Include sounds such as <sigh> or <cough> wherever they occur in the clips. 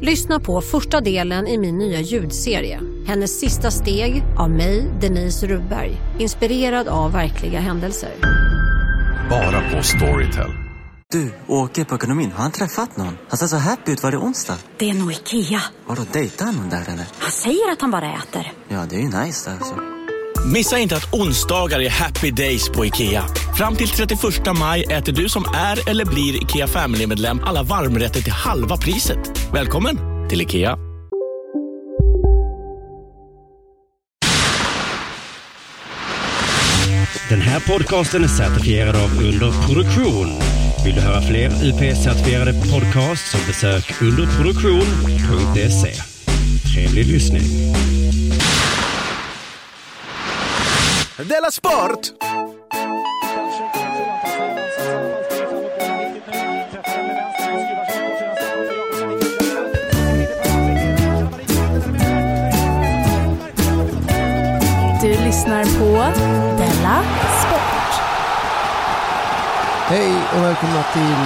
Lyssna på första delen i min nya ljudserie. Hennes sista steg av mig, Denise Rubberg. Inspirerad av verkliga händelser. Bara på Storytel. Du, åker på ekonomin. Har han träffat någon? Han ser så happy ut. Var det onsdag? Det är nog Ikea. Har du dejtat någon där eller? Han säger att han bara äter. Ja, det är ju nice där alltså. Missa inte att onsdagar är happy days på IKEA. Fram till 31 maj äter du som är eller blir IKEA Family-medlem alla varmrätter till halva priset. Välkommen till IKEA. Den här podcasten är certifierad av Underproduktion. Vill du höra fler UP-certifierade podcasts så besök underproduktion.se. Trevlig lyssning. Della Sport! Du lyssnar på Della Sport. Hej och välkomna till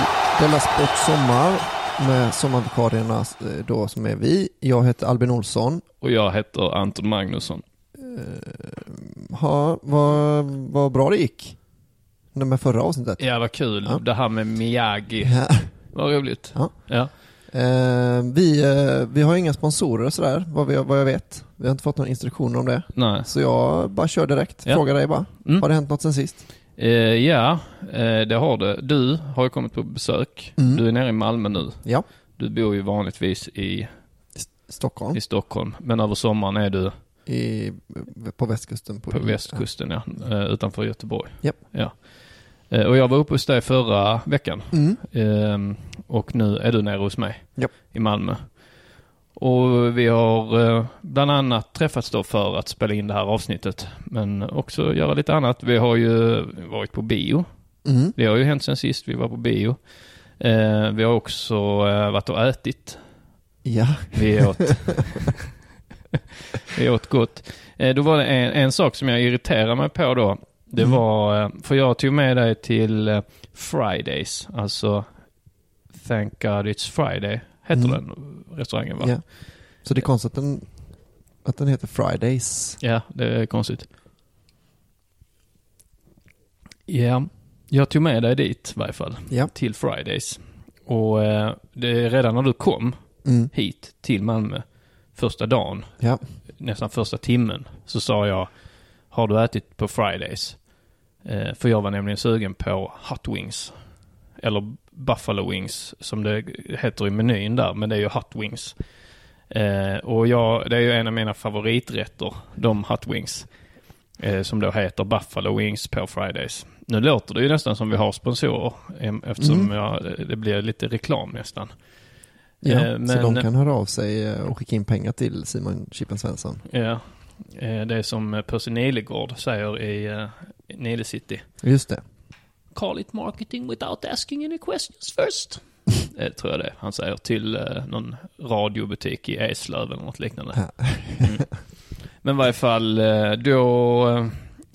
Della Sport Sommar med sommarvikarierna eh, då som är vi. Jag heter Albin Olsson. Och jag heter Anton Magnusson. Ha, vad, vad bra det gick. Det med förra avsnittet. Ja, vad kul. Ja. Det här med Miyagi. Ja. Vad roligt. Ja. Ja. Eh, vi, eh, vi har inga sponsorer sådär, vad, vi, vad jag vet. Vi har inte fått några instruktioner om det. Nej. Så jag bara kör direkt. Ja. Frågar dig bara. Mm. Har det hänt något sen sist? Eh, ja, eh, det har det. Du har ju kommit på besök. Mm. Du är nere i Malmö nu. Ja. Du bor ju vanligtvis i, Stockholm. i Stockholm. Men över sommaren är du I, på västkusten. på västkusten, ja. Eh, utanför Göteborg. Japp. Ja. Eh, och jag var uppe hos dig förra veckan. Mm. Ehm, och nu är du nere hos mig Japp. i Malmö. Och vi har eh, bland annat träffats då för att spela in det här avsnittet. Men också göra lite annat. Vi har ju varit på bio. Mm. Det har ju hänt sen sist vi var på bio. Vi har också varit och ätit. Ja. Vi åt, <laughs> vi åt gott. Eh, då var det en, en sak som jag irriterade mig på då. Det Mm. var, eh, för jag tog med dig till eh, Fridays, alltså Thank God It's Friday, heter Mm. den restaurangen va? Ja. Så det är konstigt att den, att den heter Fridays. Ja, det är konstigt. Ja, jag tog med dig dit i varje fall, Ja. till Fridays. Och det är redan när du kom Mm. hit till Malmö första dagen, Ja. nästan första timmen, så sa jag Har du ätit på Fridays? Eh, för jag var nämligen sugen på Hot Wings. Eller Buffalo Wings som det heter i menyn där, men det är ju Hot Wings. Eh, och jag, det är ju en av mina favoriträtter, de Hot Wings. Eh, som då heter Buffalo Wings på Fridays. Nu låter det ju nästan som vi har sponsorer eftersom Mm. jag, det blir lite reklam nästan. Ja, Eh, så men- de kan höra av sig eh, och skicka in pengar till Simon Chippen Svensson. Ja, eh, det är som Percy Nilegård säger i uh, Nile City. Just det. Call it marketing without asking any questions first. Det <laughs> tror jag det han säger till eh, någon radiobutik i Eslöv eller något liknande. Mm. Men i varje fall eh, då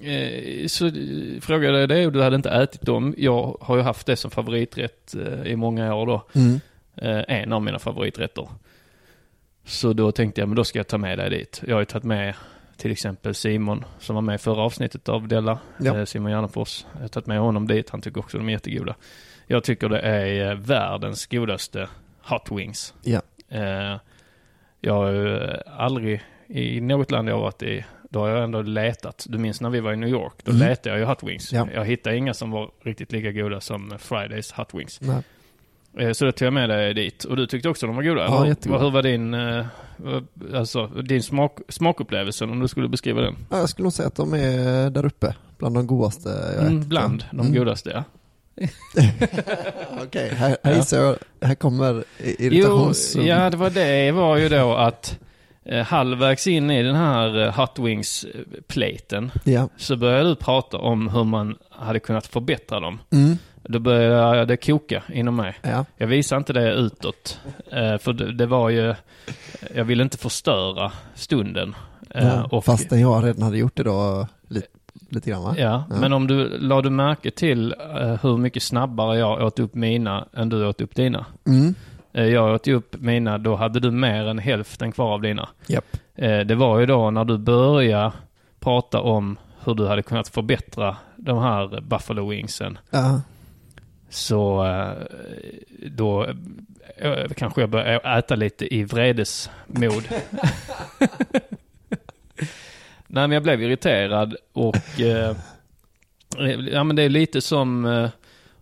eh, så eh, frågade jag dig och du hade inte ätit dem. Jag har ju haft det som favoriträtt eh, i många år då. Mm. Eh, en av mina favoriträtter. Så då tänkte jag, men då ska jag ta med dig dit. Jag har ju tagit med till exempel Simon som var med i förra avsnittet av Della. Ja. Eh, Simon Gärdenfors. Jag har tagit med honom dit. Han tycker också de är jättegoda. Jag tycker det är eh, världens godaste Hot Wings. Ja. Jag har ju aldrig i något land jag har varit i, då har jag ändå letat. Du minns när vi var i New York? Då Mm. letade jag ju Hot Wings. Ja. Jag hittade inga som var riktigt lika goda som Fridays Hot Wings. Nej. Eh, Så då tog jag med dig dit. Och du tyckte också de var goda? Ja, eller? jättegoda. Hur var din, eh, vad- alltså, din smak, smakupplevelse om du skulle beskriva den? Ja, jag skulle nog säga att de är där uppe. Bland de godaste jag Mm, ätit. bland de Mm. godaste, ja. <laughs> Okej, här, här, Ja. jag- här kommer Jo, irritations... ja det var det var ju då att eh, halvvägs in i den här eh, Hot Wings-platen Ja. så började du prata om hur man hade kunnat förbättra dem. Mm. Då började det koka inom mig. Ja. Jag visade inte det utåt. eh, För det, var ju, jag ville inte förstöra stunden. Eh, Ja, och- Fastän jag redan hade gjort det då lite, lite grann va? Ja, men om du la du märke till eh, hur mycket snabbare jag åt upp mina än du åt upp dina. Mm. Jag åt upp mina, då hade du mer än hälften kvar av dina. Eh, det var ju då när du började prata om hur du hade kunnat förbättra de här Buffalo Wingsen. Ja. Så eh, då eh, kanske jag började äta lite i vredesmod. <laughs> Nej men jag blev irriterad och eh, ja men det är lite som eh,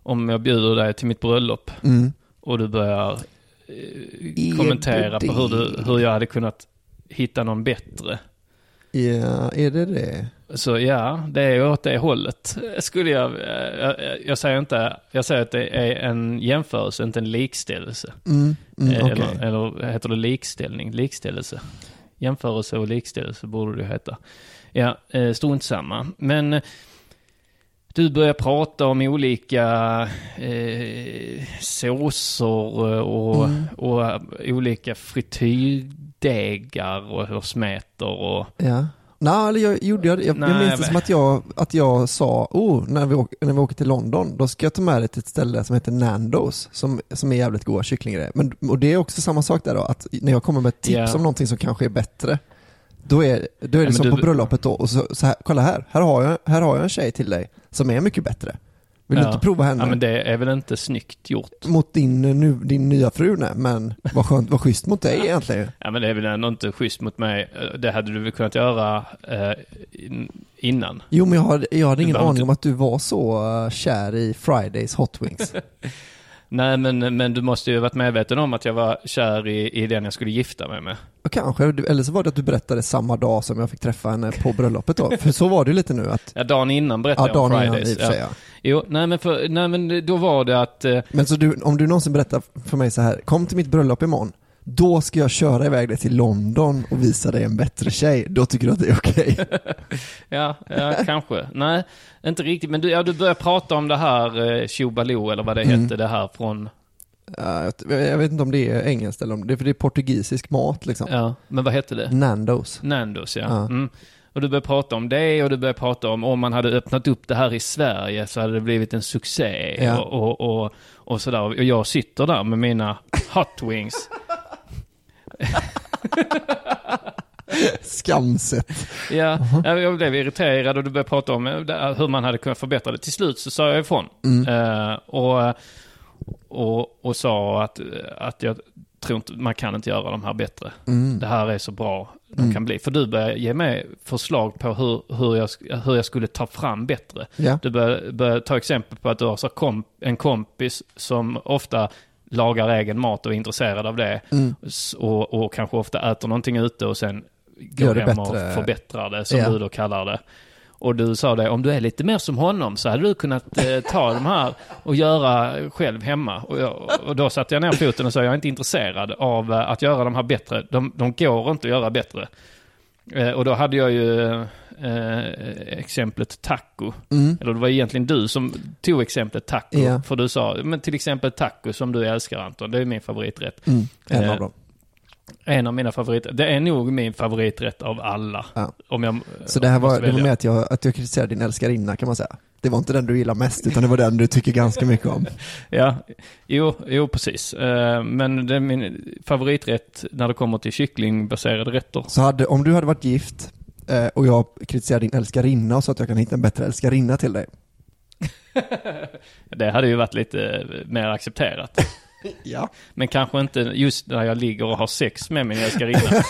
om jag bjuder dig till mitt bröllop Mm. och du börjar eh, kommentera på hur, du, hur jag hade kunnat hitta någon bättre. Ja, är det det? Så ja, det är åt det hållet. Skulle jag, eh, jag, jag säger inte, jag säger att det är en jämförelse, inte en likställelse. Mm. Mm, Eh, okej. eller, eller heter det likställning? Likställelse. Jämförelse och likställelse borde det heta. Ja, eh, strunt samma. Men eh, du börjar prata om olika eh, såser och, Mm. och eh, olika frityrdegar och, och smeter och... Ja. Nej, eller jag gjorde jag, jag, Nej, jag minns det som att jag, att jag sa, oh, när vi, åker, när vi åker till London, då ska jag ta med dig till ett ställe som heter Nandos, som, som är jävligt goda kycklinggrejer. Men, och det är också samma sak där då, att när jag kommer med ett tips Ja. om någonting som kanske är bättre, då är, då är det men som du- på bröllopet då, och så, så här, kolla här, här har, jag, här har jag en tjej till dig som är mycket bättre. Vill du Ja. inte prova henne? Ja, men det är väl inte snyggt gjort? Mot din, nu, din nya fru, nej, men vad skönt, vad schysst mot dig egentligen. Ja, men det är väl ändå inte schysst mot mig. Det hade du väl kunnat göra eh, in- innan? Jo, men jag hade, jag hade Du ingen aning inte- om att du var så eh, kär i Fridays Hot Wings. <laughs> Nej, men, men du måste ju varit medveten om att jag var kär i, i den jag skulle gifta mig med. Kanske, eller så var det att du berättade samma dag som jag fick träffa henne på bröllopet då. För så var det lite nu att, Ja, dagen innan berättade ja jag om dagen innan Fridays. i och för sig ja. Jo, nej men, för, nej men då var det att... Eh, Men så du, om du någonsin berättar för mig så här, kom till mitt bröllop imorgon, då ska jag köra iväg dig till London och visa dig en bättre tjej, då tycker du att det är okej? <laughs> ja, ja kanske. Nej, inte riktigt. Men du, ja, du började prata om det här eh, eller vad det Mm. hette, det här från... Ja, jag, vet inte om det är engelskt eller om det, för det är portugisisk mat liksom. Ja, men vad hette det? Nandos. Nandos, ja. Ja. Mm. Och du började prata om det och du började prata om om man hade öppnat upp det här i Sverige så hade det blivit en succé Ja. och, och, och, och sådär. Och jag sitter där med mina hot wings. <laughs> Skamset. Ja, jag blev irriterad och du började prata om eh, hur man hade kunnat förbättra det. Till slut så sa jag ifrån. Mm. Eh, och, och, och sa att, att jag tror inte, man kan inte göra de här bättre. Mm. Det här är så bra de Mm. kan bli. För du började ge mig förslag på hur, hur, jag, hur jag skulle ta fram bättre. Ja. Du började, började ta exempel på att du har så komp, en kompis som ofta lagar egen mat och är intresserad av det. Mm. Och, och kanske ofta äter någonting ute och sen går hem och bättre. förbättrar det, som Ja. du då kallar det. Och du sa det, om du är lite mer som honom så hade du kunnat eh, ta de här och göra själv hemma. Och, jag, och då satte jag ner foten och sa, jag är inte intresserad av eh, att göra de här bättre. De, de går inte att göra bättre. Eh, och då hade jag ju eh, exemplet taco. Mm. Eller det var egentligen du som tog exemplet taco. Ja. För du sa, men till exempel taco som du älskar Anton, det är min favoriträtt. Mm. En Eh, av dem. En av mina favoriter. Det är nog min favoriträtt av alla. Ja. Om jag Så det här var, det var med att jag, att jag kritiserade din älskarinna kan man säga. Det var inte den du gillar mest, utan det var den du tycker ganska mycket om. <laughs> Ja, jo, jo precis. Eh, Men det är min favoriträtt när det kommer till kycklingbaserade rätter. Så hade, om du hade varit gift eh, och jag kritiserade din älskarinna och sa att jag kan hitta en bättre älskarinna till dig. <laughs> Det hade ju varit lite mer accepterat. <laughs> Ja. Men kanske inte just när jag ligger och har sex med min älskarinna. <laughs>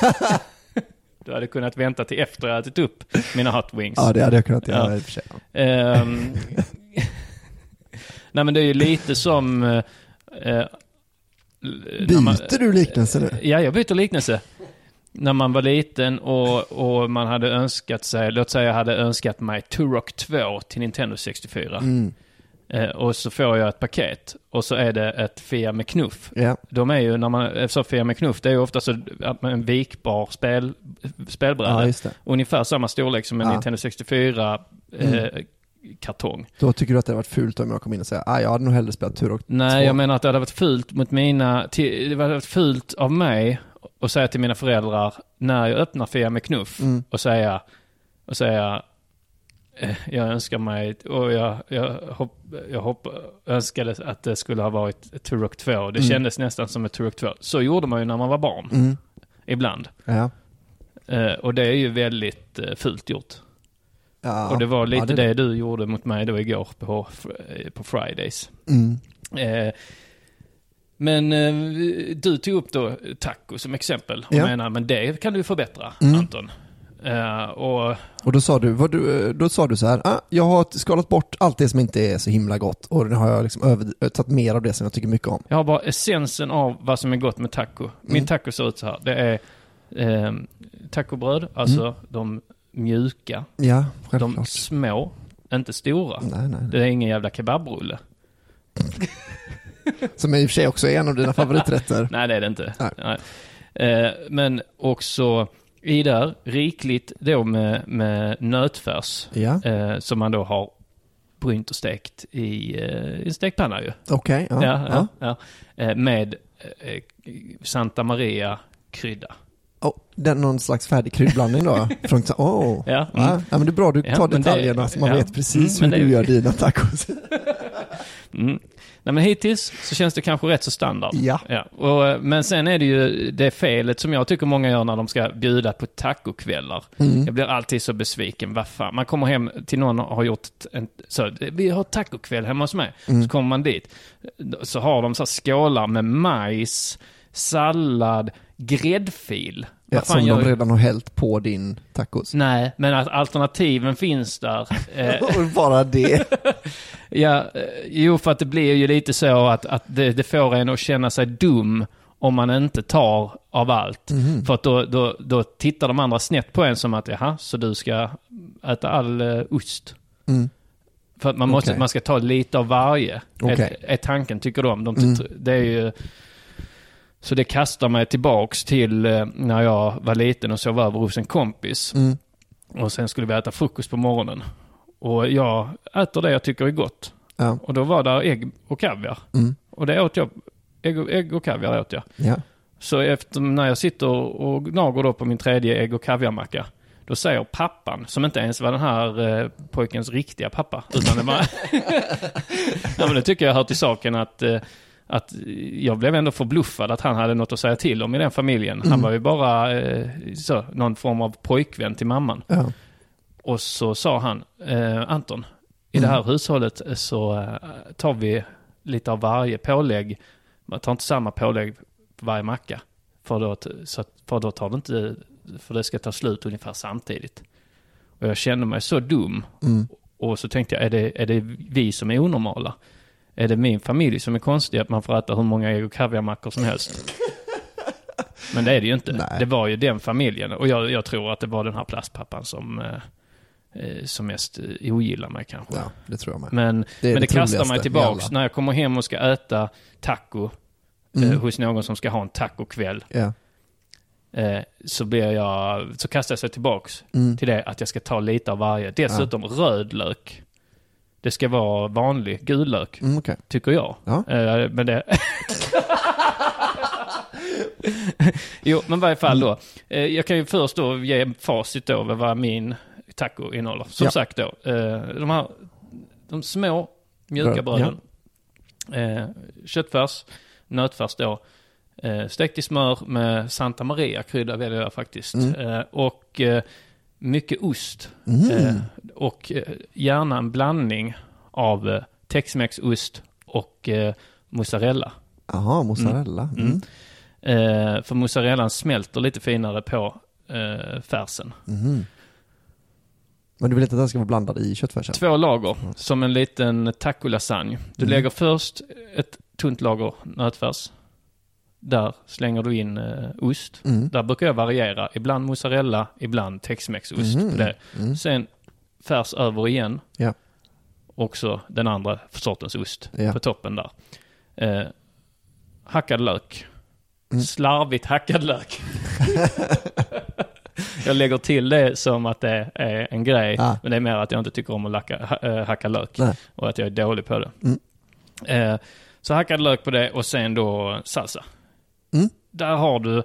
Du hade kunnat vänta till efter jag ätit upp mina hot wings. Ja, det hade jag kunnat göra Ja. i och för sig. Ehm, nej men det är ju lite som... eh, eh, när man- Byter du liknelse nu? Ja, jag byter liknelse. När man var liten och, och man hade önskat sig, låt säga jag hade önskat mig Turok 2 till Nintendo 64. Mm. Eh, och så får jag ett paket och så är det ett Fia med knuff. Ja. De är ju, när man, så Fia med knuff, det är ju ofta så att man en vikbar spel, spelbräda. Ja. Ungefär samma storlek som en Ja. Nintendo 64 eh, Mm. kartong. Då tycker du att det hade varit fult om jag kom in och säger ah, jag hade nog hellre spelat Turok 2. Nej, jag menar att det hade varit fult mot mina, det hade varit fult av mig att säga till mina föräldrar när jag öppnar Fia med knuff Mm. och säga, och säga eh, jag önskar mig, och jag, jag, hopp, jag hopp, önskade att det skulle ha varit Turok 2. Det Mm. kändes nästan som ett Turok 2. Så gjorde man ju när man var barn. Mm. Ibland. Ja. Eh, och det är ju väldigt eh, fult gjort. Ja. Och det var lite Ja, det, du gjorde mot mig då igår på, på Fridays. Mm. Eh, men eh, du tog upp då taco som exempel och Ja. menar, men det kan du förbättra, Mm. Anton. Eh, och Och då sa du, du, då sa du så här, ah, jag har skalat bort allt det som inte är så himla gott och nu har jag liksom över, tagit mer av det som jag tycker mycket om. jag har bara essensen av vad som är gott med taco. Min Mm. taco ser ut så här. Det är eh, tacobröd, alltså Mm. de mjuka, Ja, de små, inte stora. Nej, nej, nej. Det är ingen jävla kebabrulle. <laughs> <laughs> Som i och för sig också är en av dina favoriträtter. <laughs> Nej, det är det inte. Nej. Nej. Eh, men också i där, rikligt då med, med nötfärs. Ja, Eh, som man då har brynt och stekt i eh, stekpanna ju. okej. ja, Ja, ja. ja, ja. Eh, med Santa Maria krydda. Oh, den någon slags färdig kryddblandning då? <laughs> Från, oh. Ja, ja. mm. ja, men det är bra, du Ja, tar det- detaljerna så man ja. vet precis Mm, hur det- du gör dina tacos. Mm. Nej men hittills så känns det kanske rätt så standard. Ja. Och, eh, men sen är det ju det felet som jag tycker många gör när de ska bjuda på tacokvällar. Mm. Jag blir alltid så besviken. Vad fan? Man kommer hem till någon och har gjort en, så, vi har tacokväll hemma hos mig. Mm. Så kommer man dit. Så har de så här skålar med majs, sallad, gräddfil. Ja, fan som gör- de redan har hällt på din tacos. Nej, men att alternativen finns där. Eh, <laughs> bara det. <laughs> Ja, eh, jo för att det blir ju lite så att, att det, det får en att känna sig dum om man inte tar av allt. Mhm. För att då, då, då tittar de andra snett på en som att jaha, så du ska äta all uh, ost. Mm. För att man, måste, Okej. man ska ta lite av varje. Okej. Är, är tanken, tycker de. de Mm. Det är ju... Så det kastar mig tillbaks till eh, när jag var liten och sov över hos en kompis. Mm. Och sen skulle vi äta frukost på morgonen. Och jag äter det jag tycker är gott. Ja. Och då var där ägg och kaviar. Mm. Och det åt jag. Ägg och, ägg och kaviar åt jag. Ja. Så efter, när jag sitter och gnager då på min tredje ägg och kaviarmacka. Då säger pappan, som inte ens var den här eh, pojkens riktiga pappa. Utan det var... <laughs> <laughs> ja, men det tycker jag hör till saken att, eh, att jag blev ändå förbluffad att han hade något att säga till om i den familjen. Han Mm. var ju bara eh, så, någon form av pojkvän till mamman. Ja. Och så sa han, eh, Anton, i Mm. det här hushållet så eh, tar vi lite av varje pålägg. Man tar inte samma pålägg på varje macka. För då, så att, för då tar det inte, för det ska ta slut ungefär samtidigt. Och jag kände mig så dum. Mm. Och så tänkte jag, är det, är det vi som är onormala? Är det min familj som är konstig att man får äta hur många ägg och kaviarmackor som helst? <laughs> Men det är det ju inte. Nej. Det var ju den familjen. Och jag, jag tror att det var den här plastpappan som, eh, eh, som mest eh, ogillar mig kanske. ja, det tror jag med. Men Det men det det kastar mig tillbaks när jag kommer hem och ska äta taco Mm. eh, hos någon som ska ha en tacokväll. Ja. Eh, så blir jag, så kastar jag sig tillbaks Mm. till det att jag ska ta lite av varje. Dessutom röd lök. Det ska vara vanlig gul lök, Mm, okej. tycker jag. Ja. Eh, men det... <laughs> jo, men i varje fall då. Eh, jag kan ju först då ge facit då över vad min taco innehåller. Som Ja. sagt då, eh, de här de små mjuka Bröd, bröden. Eh, köttfärs, nötfärs då. Eh, stekt i smör med Santa Maria-krydda väljer jag faktiskt. Mm. Eh, och eh, mycket ost. Mm. Och eh, gärna en blandning av eh, Tex-Mex-ost och eh, mozzarella. Jaha, mozzarella. Mm. Mm. Eh, för mozzarellan smälter lite finare på eh, färsen. Mhm. Men du vill inte att den ska vara blandad i köttfärsen? Två lager, som en liten taco-lasagne. Du Mm. lägger först ett tunt lager nötfärs. Där slänger du in eh, ost. Mm. Där brukar jag variera. Ibland mozzarella, ibland Tex-Mex-ost på det. Mm. Sen färs över igen. Ja. också den andra sortens ost Ja. på toppen där. Eh, hackad lök. Mm. Slarvigt hackad lök. <laughs> jag lägger till det som att det är en grej, Ja. men det är mer att jag inte tycker om att lacka, ha, eh, hacka lök. Nej. Och att jag är dålig på det. Mm. Eh, så hackad lök på det och sen då salsa. Mm. Där har du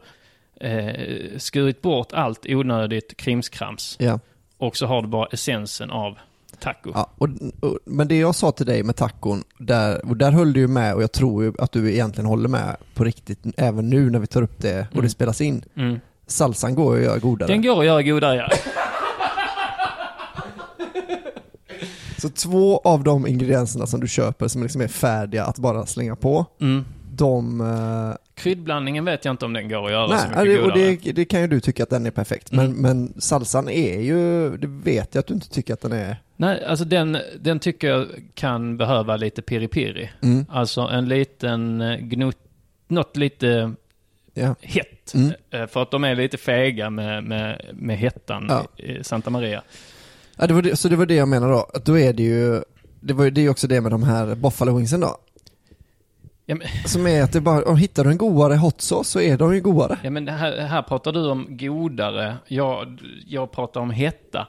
eh, skurit bort allt onödigt krimskrams. Ja. Och så har du bara essensen av taco. Ja, och, och, men det jag sa till dig med tacon, där, och där höll du ju med och jag tror ju att du egentligen håller med på riktigt även nu när vi tar upp det och Mm. det spelas in. Mm. Salsan går att göra godare. Den går att göra godare, ja. Så två av de ingredienserna som du köper som liksom är färdiga att bara slänga på, Mm. de... Kryddblandningen vet jag inte om den går att göra så nej, mycket ja, det, och godare. det, det kan ju du tycka att den är perfekt. Men, Mm. men salsan är ju, det vet jag att du inte tycker att den är. Nej, alltså den, den tycker jag kan behöva lite piri-piri. Mm. Alltså en liten eh, gnut, något lite Ja. hett. Mm. Eh, För att de är lite fega med, med, med hettan Ja. i Santa Maria. Ja, det var det, så det var det jag menade då. Då är det ju, det var ju det är också det med de här buffalo wingsen då. Ja men, <laughs> Som är att det bara, om hittar du en godare hot sauce så är de ju godare. ja, men här, här pratar du om godare. Jag, jag pratar om hetta.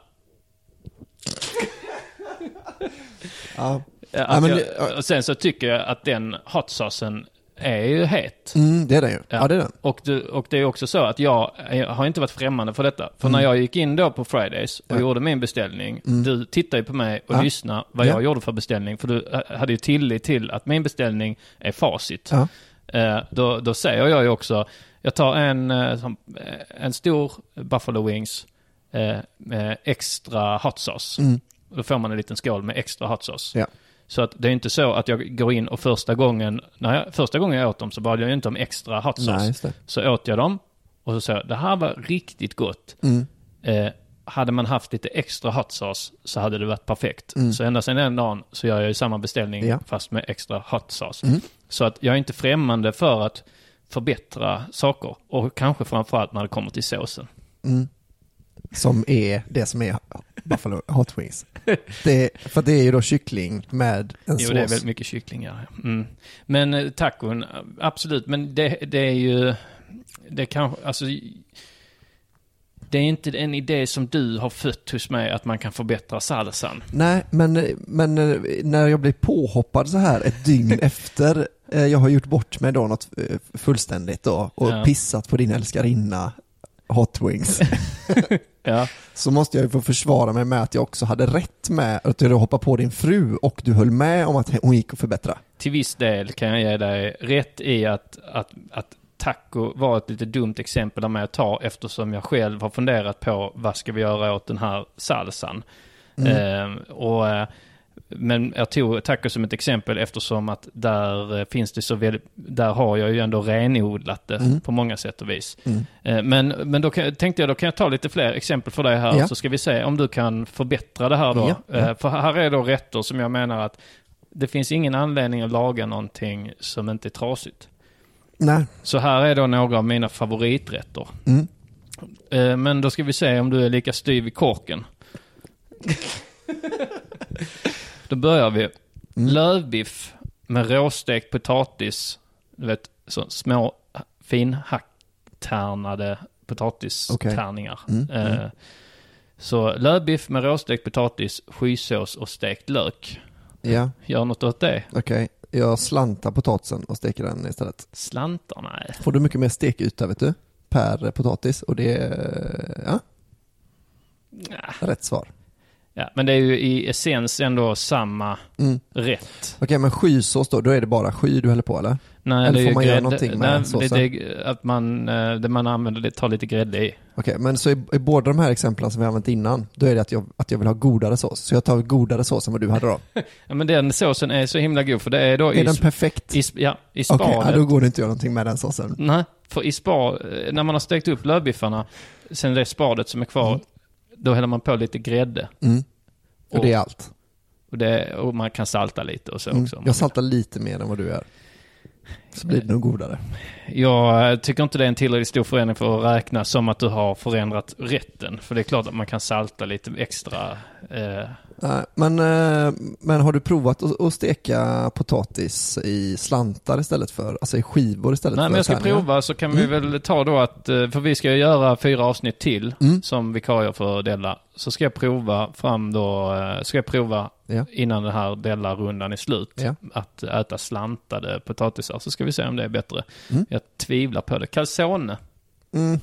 Ja. Ja, men jag, det- och sen så tycker jag att den hot saucen är ju het. Mm, det är den ju. Ja, Ja. det är den. Och, det, och det är också så att jag, jag har inte varit främmande för detta. För när jag gick in då på Fridays och Mm. Ja. gjorde min beställning, Mm. du tittade ju på mig och Ja. lyssnade vad Ja. jag gjorde för beställning. För du eh, hade ju tillit till att min beställning är facit. Eh, då, då säger jag ju också, jag tar en, eh, eh, en stor Buffalo Wings eh, med extra hot sauce. Mm. Då får man en liten skål med extra hot sauce. Så att det är inte så att jag går in och första gången, när jag, första gången jag åt dem så bad jag inte om extra hot sauce. Nej. Så åt jag dem och så sa jag, det här var riktigt gott. Mm. Eh, hade man haft lite extra hot sauce så hade det varit perfekt. Mm. Så ända sedan den dagen så gör jag ju samma beställning Ja. fast med extra hot sauce. Mm. Så att jag är inte främmande för att förbättra saker. Och kanske framförallt när det kommer till såsen. Mm. Som är det som är buffalo hot wings. Det, för det är ju då kyckling med en Jo, sås. det är väldigt mycket kycklingar. Mm. Men eh, tacon, absolut. Men det, det är ju... Det kanske, alltså... Det är inte en idé som du har fött hos mig att man kan förbättra salsan. Nej, men, men eh, när jag blir påhoppad så här ett dygn <laughs> efter eh, jag har gjort bort mig då något fullständigt då och Ja. pissat på din älskarinna Hot Wings. <laughs> Ja. så måste jag ju få försvara mig med att jag också hade rätt med att du hoppade på din fru och du höll med om att hon gick att förbättra. Till viss del kan jag ge dig rätt i att, att, att taco var ett lite dumt exempel av mig att ta eftersom jag själv har funderat på vad ska vi göra åt den här salsan. Mm. Eh, och, men jag tog taco som ett exempel eftersom att där eh, finns det så väldigt, där har jag ju ändå renodlat det Mm. på många sätt och vis. Mm. Eh, Men, men då kan, tänkte jag då kan jag ta lite fler exempel för dig här Ja. så ska vi se om du kan förbättra det här då. Ja, ja. Eh, För här är då rätter som jag menar att det finns ingen anledning att laga någonting som inte är trasigt. Nej. Så här är då några av mina favoriträtter. Mm. Men då ska vi se om du är lika styv i korken. <laughs> då börjar vi. Mm. Lövbiff med råstekt potatis. Du vet, så små finhacktärnade potatistärningar. Mm, Eh, mm. Så lövbiff med råstekt potatis, skysås och stekt lök. Ja, Gör något åt det. okej. Jag slantar potatisen och steker den istället. Slantar? Nej. Får du mycket mer stekyta vet du, per potatis och det är, ja, Nja. rätt svar. Ja, men det är ju i essens ändå samma Mm. rätt. Okej, men skysås då, då är det bara sky du häller på eller? Nej, Eller det får man göra grädde- någonting med nej, det, såsen? det, är att man, eh, det man använder, det tar lite grädde i. Okej, men så i, i båda de här exemplen som vi har använt innan, då är det att jag, att jag vill ha godare sås. Så jag tar godare sås än vad du hade då. <laughs> Ja, men den såsen är så himla god för det är då Är i, den perfekt? i, ja, i Okej, spadet. ja, då går det inte att göra någonting med den såsen. Nej, för i spar, eh, när man har stekt upp lövbiffarna, sen det spadet som är kvar, Mm. Då häller man på lite grädde. Mm. Och, Och- det är allt. Och, det, och man kan salta lite och så Mm. också. Jag vill. saltar lite mer än vad du gör. Så blir det nog godare. Jag tycker inte det är en tillräckligt stor förändring för att räkna som att du har förändrat rätten. För det är klart att man kan salta lite extra. Eh, men, eh, men har du provat att, steka potatis i slantar istället för, alltså i skivor istället Nej för men jag ska tärningar? prova så kan vi väl ta då att, eh, för vi ska göra fyra avsnitt till Mm. som vikarier för Della. Så ska jag prova fram då, eh, ska jag prova Ja. innan den här Della-rundan är slut. Ja. Att äta slantade potatisar. Så ska vi se om det är bättre. Mm. Jag tvivlar på det. Calzone, Mm,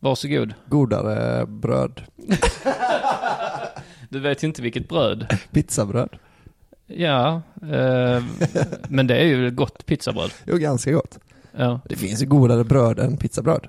varsågod. godare bröd. <laughs> Du vet inte vilket bröd. <laughs> Pizzabröd. Ja, eh, men det är ju gott pizzabröd. <laughs> Jo, ganska gott. Ja. Det finns ju godare bröd än pizzabröd.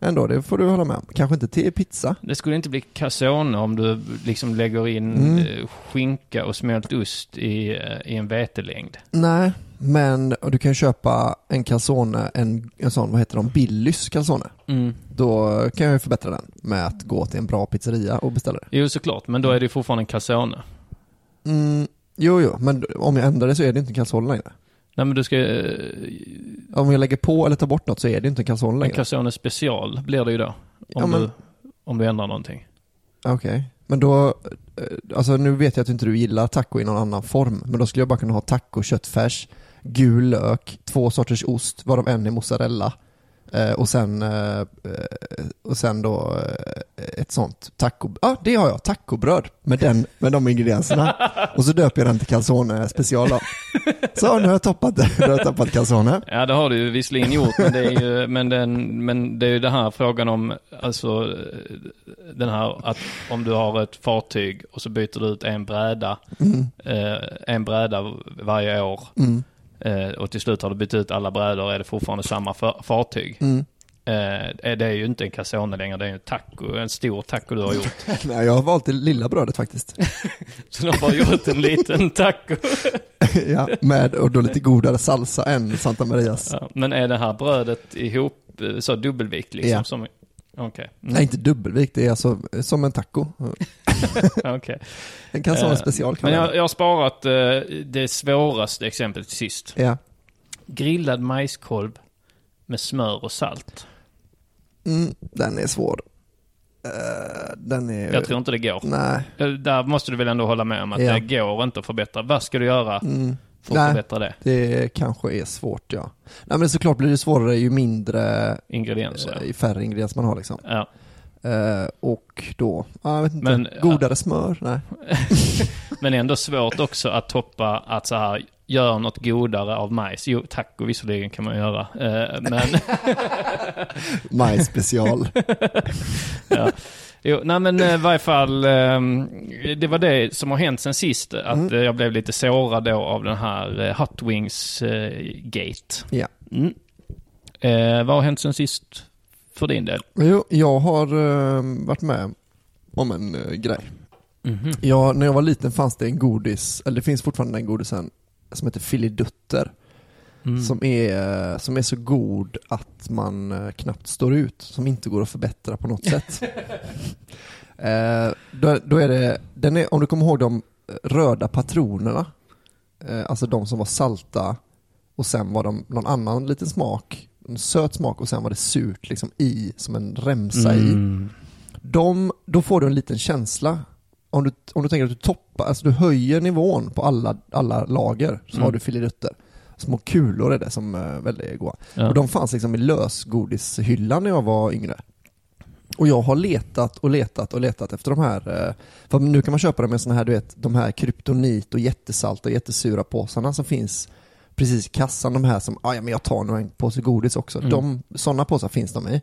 Ändå, det får du hålla med om. Kanske inte till pizza. Det skulle inte bli calzone om du liksom lägger in Mm. eh, skinka och smält ost i, eh, i en vetelängd. Nej, men du kan ju köpa en calzone, en, en sån, vad heter de, Billys calzone. Mm. Då kan jag ju förbättra den med att gå till en bra pizzeria och beställa det. Jo, såklart. Men då är det ju fortfarande en calzone. Mm, jo, jo, men om jag ändrar det så är det inte en calzone längre. Nej, men du ska... eh, Om jag lägger på eller tar bort något så är det inte en calzone En längre. calzone special blir det ju då. Om, Ja, men- du, om du ändrar någonting. Okej, men då, eh, alltså nu vet jag att inte du gillar taco i någon annan form, men då skulle jag bara kunna ha taco, köttfärs, gul lök, två sorters ost, varav en är mozzarella. Eh, och sen, eh, och sen då eh, ett sånt taco, ja ah, det har jag, tacobröd med, den, med de ingredienserna. <laughs> Och så döper jag den till calzone special då. Så nu har jag toppat det, har jag tappat calzone. Ja, det har du ju visserligen gjort, men det är ju, men den, men det är ju den här frågan om, alltså den här att om du har ett fartyg och så byter du ut en bräda, Mm. en bräda varje år. Mm. Eh, och till slut har du bytt ut alla brädor är det fortfarande samma fa- fartyg. Mm. Eh, det är ju inte en calzone längre, det är ju en taco, en stor taco du har gjort. <laughs> Nej, jag har valt det lilla brödet faktiskt. <laughs> Så du har bara gjort en liten taco. <laughs> ja, med och då lite godare salsa än Santa Marias. Ja, men är det här brödet ihop, eh, så dubbelvikt liksom? Ja. Som, okej. Mm. Nej, inte dubbelvikt, det är alltså som en taco. <laughs> Okej. En calzone Eh, special kan Men man jag, jag har sparat eh, det svåraste exemplet till sist. Ja. Grillad majskolv med smör och salt. Mm, den är svår. Eh, den är... Jag tror inte det går. Nej. Eh, Där måste du väl ändå hålla med om att Ja. det går inte att förbättra. Vad ska du göra Mm. För att Nej. förbättra det? Det kanske är svårt ja. Nej men såklart blir det svårare ju mindre, Ingredienser. ju färre ingredienser man har liksom. Ja. Eh, och då, ja, jag vet inte, Men- godare smör? Nej. <laughs> Men ändå svårt också att toppa att så här, gör något godare av majs. Jo, taco visserligen kan man göra. Eh, men... <laughs> Majs special. <laughs> ja. Jo, nej men eh, i varje fall, ehm, det var det som har hänt sen sist. Att Mm. eh, jag blev lite sårad då av den här eh, Hot Wings eh, Gate. Ja. Mm. Eh, vad har hänt sen sist för din del? Jo, jag har eh, varit med om en grej. Mhm. Ja, när jag var liten fanns det en godis, eller det finns fortfarande den godisen, som heter Filidutter. Mm. Som, är, som är så god att man eh, knappt står ut, som inte går att förbättra på något sätt. <laughs> eh, då, då är det, den är, om du kommer ihåg de röda patronerna, eh, alltså de som var salta och sen var de någon annan liten smak, en söt smak och sen var det surt liksom i, som en remsa i. Mm. De, då får du en liten känsla. Om du, om du tänker att du toppar, alltså du höjer nivån på alla, alla lager så Mm. har du filirutter. Små kulor är det som är väldigt goda. Ja. Och de fanns liksom i lösgodishyllan när jag var yngre. Och jag har letat och letat och letat efter de här, eh, för nu kan man köpa dem med såna här, du vet, de här kryptonit och jättesalta och jättesura påsarna som finns precis i kassan, de här som, "Ah, ja men jag tar nog en påse godis också. Mm. De, sådana påsar finns de i.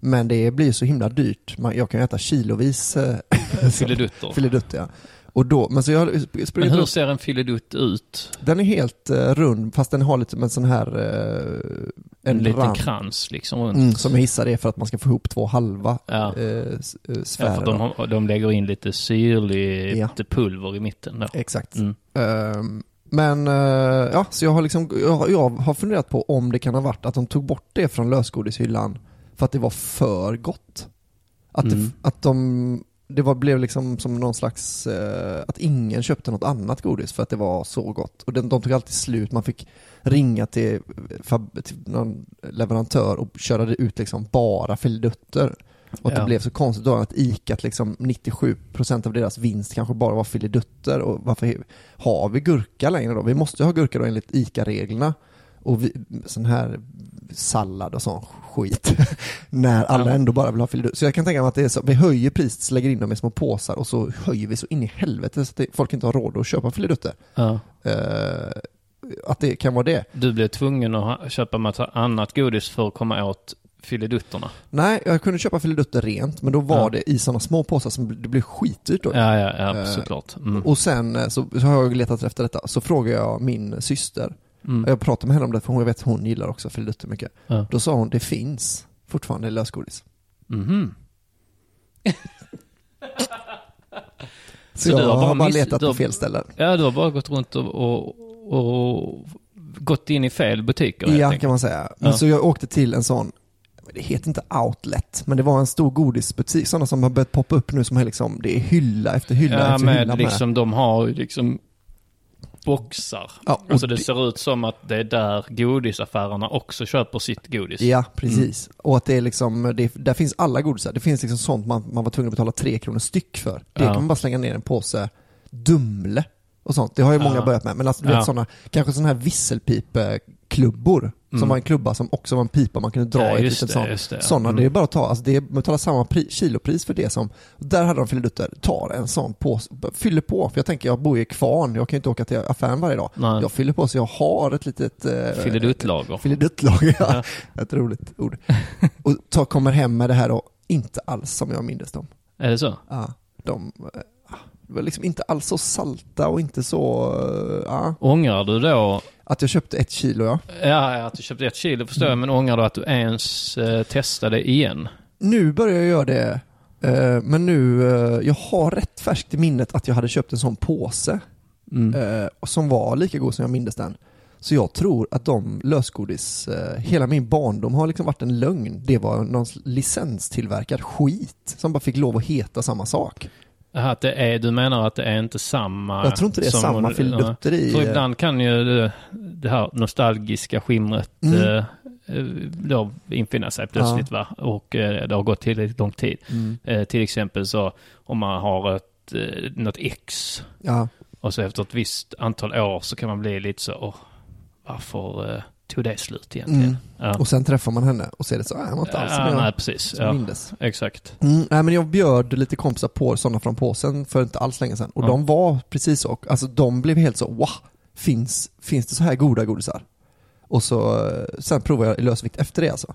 Men det blir så himla dyrt, Man, jag kan ju äta kilovis eh, <laughs> Filidutter. filidutter. Ja. Och då, men så jag Men hur ser en filidutt ut? Den är helt eh, rund fast den har lite som en sån här eh, En liten rand. krans liksom runt. Mm, som jag gissar är för att man ska få ihop två halva Ja. s- eh, Ja, sfärer. för de, har, de lägger in lite syrligt Ja. pulver i mitten då. Exakt. Mm. Ehm, men ja, så jag har liksom, jag, jag har funderat på om det kan ha varit att de tog bort det från lösgodishyllan för att det var för gott. Att, Mm. det, att de, det var, blev liksom som någon slags, eh, att ingen köpte något annat godis för att det var så gott. Och de, de tog alltid slut, man fick ringa till, fab, till någon leverantör och köra det ut liksom bara filidutter. Och att Ja. det blev så konstigt då att ICA, att liksom 97% av deras vinst kanske bara var filidutter och varför har vi gurka längre då? Vi måste ju ha gurka då enligt ICA-reglerna. Och vi, sån här sallad och sån skit. <laughs> När alla ändå bara vill ha filidutter. Så jag kan tänka mig att det är så, vi höjer priset, lägger in dem i små påsar och så höjer vi så in i helvete så att det, folk inte har råd att köpa filidutter. Ja. Eh, att det kan vara det. Du blev tvungen att köpa massa annat godis för att komma åt filidutterna. Nej, jag kunde köpa filidutter rent, men då var Ja. det i sådana små påsar som det blev skitdyrt då. Ja, ja, ja, Eh, såklart. Mm. Och sen eh, så, så har jag letat efter detta, så frågar jag min syster, Mm. jag pratade med henne om det för hon jag vet att hon gillar också filidutter mycket. Ja. Då sa hon, det finns fortfarande lösgodis. Mhm. <laughs> Så, Så jag har bara bara, miss- letat har- på fel ställen. Ja, du har bara gått runt och, och, och gått in i fel butiker Ja, kan man säga. Men Ja. Så jag åkte till en sån, det heter inte outlet, men det var en stor godisbutik, sådana som har börjat poppa upp nu som är liksom, det är hylla efter hylla Ja, efter hylla med liksom, de har ju liksom boxar. Ja, alltså det det- ser ut som att det är där godisaffärerna också köper sitt godis. Ja, precis. Och att det är liksom, det, där finns alla godisar. Det finns liksom sånt man, man var tvungen att betala tre kronor styck för. Det Ja. kan man bara slänga ner en påse Dumle och sånt. Det har ju många Ja. börjat med. Men alltså, du vet sådana, kanske sådana här visselpipeklubbor. Som Mm. var en klubba som också var en pipa man kunde dra Ja, i ett litet det, sånt. det, ja. Sådana, Mm. det är bara att ta, alltså det är, man betalar samma pri, kilopris för det som, där hade de filidutter, tar en sån påse, fyller på. För jag tänker, jag bor i kvarn, jag kan ju inte åka till affären varje dag. Nej. Jag fyller på så jag har ett litet eh. Filiduttlager, ja. Ja. <laughs> Ett roligt ord. Och ta, kommer hem med det här och inte alls som jag minns dem. Är det så? Ja, de det var liksom inte alls så salta och inte så, eh, ja. Ångrar du då, Att jag köpte ett kilo ja. ja att du köpte ett kilo förstår jag, men ångrar du att du ens eh, testade igen? Nu börjar jag göra det, eh, men nu, eh, jag har rätt färskt i minnet att jag hade köpt en sån påse. Mm. eh, som var lika god som jag mindes den. Så jag tror att de lösgodis, eh, hela min barndom har liksom varit en lögn. Det var någon licenstillverkad skit som bara fick lov att heta samma sak. Att det är, du menar att det är inte samma... Jag tror inte det är som- samma ja. filidutter i. För ibland kan ju det, det här nostalgiska skimret Mm. eh, eh, då infinna sig plötsligt va? Och eh, det har gått tillräckligt lång tid. Mm. Till exempel så om man har ett, något ex Ja, och så efter ett visst antal år så kan man bli lite så, åh, varför tog det slut egentligen? Mm. Ja. och sen träffar man henne och ser det så, äh, han var inte alls som ja, jag nej, precis. som Ja, mindes. exakt. Mm, nej men jag bjöd lite kompisar på sådana från påsen för inte alls länge sedan och Ja. de var precis så, alltså de blev helt så, wow, finns, finns det så här goda godisar? Och så, eh, sen provade jag i lösvikt efter det alltså.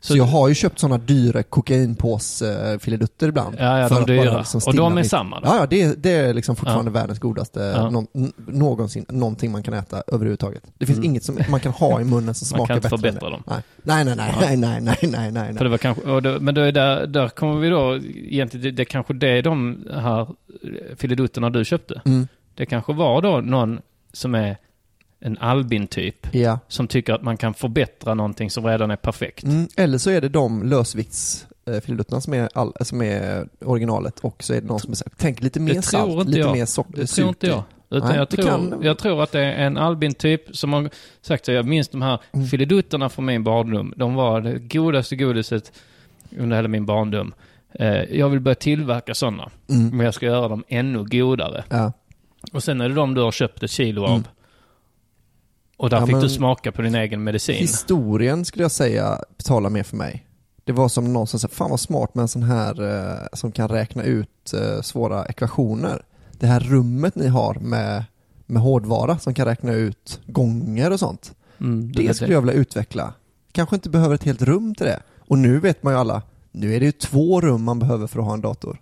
Så, så jag har ju köpt sådana dyra kokainpåsfilidutter ibland. Ja, ja, de dyra. Liksom och de är mitt. samma då? Ja, ja det, det är liksom fortfarande ja. världens godaste ja. någon, någonsin, någonting man kan äta överhuvudtaget. Det finns mm. inget som man kan ha i munnen som smakar bättre. Man kan inte förbättra dem. Nej, nej, nej, nej, nej, nej, nej, nej. För det var kanske, det, men då är där, där kommer vi då, egentligen, det, det kanske det de här eh, filidutterna du köpte. Mm. Det kanske var då någon som är en Albin-typ, ja. som tycker att man kan förbättra någonting som redan är perfekt. Mm, eller så är det de lösviktsfilidutterna som är, all, som är originalet och så är det någon som här, tänk lite mer salt, lite jag. mer socker, Det tror inte jag. Utan Nej, jag, tror, kan- jag tror att det är en Albin-typ som har sagt så. Jag minns de här Mm. filidutterna från min barndom. De var det godaste godiset under hela min barndom. Eh, jag vill börja tillverka sådana. Mm. Men jag ska göra dem ännu godare. Ja. Och sen är det de du har köpt ett kilo av. Mm. Och där Ja, fick du smaka på din egen medicin. Historien skulle jag säga betalar mer för mig. Det var som någon som sa, fan vad smart med en sån här eh, som kan räkna ut eh, svåra ekvationer. Det här rummet ni har med, med hårdvara som kan räkna ut gånger och sånt. Mm, Det skulle jag vilja utveckla. Kanske inte behöver ett helt rum till det. Och nu vet man ju alla, nu är det ju två rum man behöver för att ha en dator.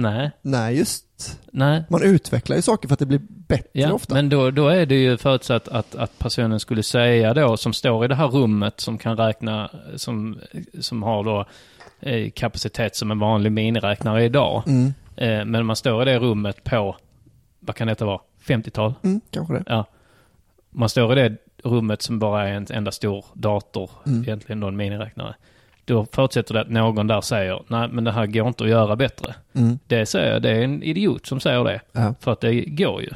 Nej, Nej, just. nej. Man utvecklar ju saker för att det blir bättre Ja, ofta. men då, då är det ju förutsatt att, att personen skulle säga då, som står i det här rummet som kan räkna, som, som har då eh, kapacitet som en vanlig miniräknare idag. Mm, Eh, men man står i det rummet på, vad kan detta vara, 50-tal? mm, kanske det. Ja. Man står i det rummet som bara är en enda stor dator, Mm. egentligen då en miniräknare. Då förutsätter det att någon där säger, nej men det här går inte att göra bättre. Mm, Det säger jag, det är en idiot som säger det. ja. För att det går ju.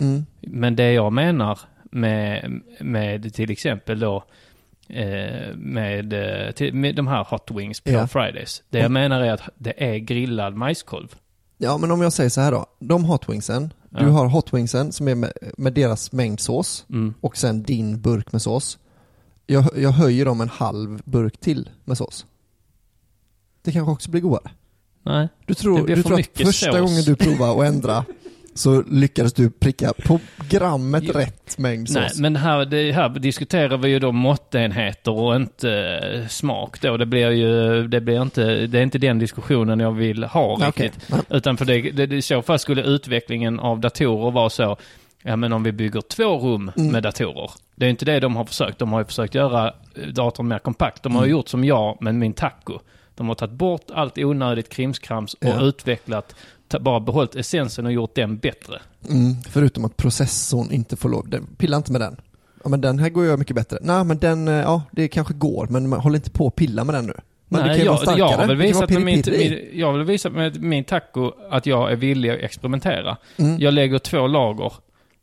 Mm, Men det jag menar med, med till exempel då eh, med, eh, till, med de här Hot Wings på Ja. Fridays. Det jag menar är att det är grillad majskolv. Ja, men om jag säger så här då. De Hot Wingsen, du Ja. har Hot Wingsen som är med, med deras mängd sås Mm. och sen din burk med sås. Jag, jag höjer dem en halv burk till med sås. Det kanske också blir godare. Nej, Du tror, du tror att första sås. gången du provar att ändra <laughs> så lyckades du pricka på grammet Jo. rätt mängd sås. Nej, men här, det, här diskuterar vi ju då måttenheter och inte eh, smak då. Det blir ju, det blir inte, det är inte den diskussionen jag vill ha okej. riktigt. Utan för det, det, i så fall skulle utvecklingen av datorer vara så, ja men om vi bygger två rum Mm. med datorer. Det är inte det de har försökt. De har ju försökt göra eh, datorn mer kompakt. De har Mm. gjort som jag med min taco. De har tagit bort allt onödigt krimskrams och Ja. utvecklat, bara behållit essensen och gjort den bättre. Mm, förutom att processorn inte får lov, den, pilla inte med den. Ja men den här går ju mycket bättre. Nej men den, eh, ja det kanske går men håller inte på att pilla med den nu. Men ju jag, jag kan vara visat med min, jag väl visat med min taco att jag är villig att experimentera. Mm. Jag lägger två lager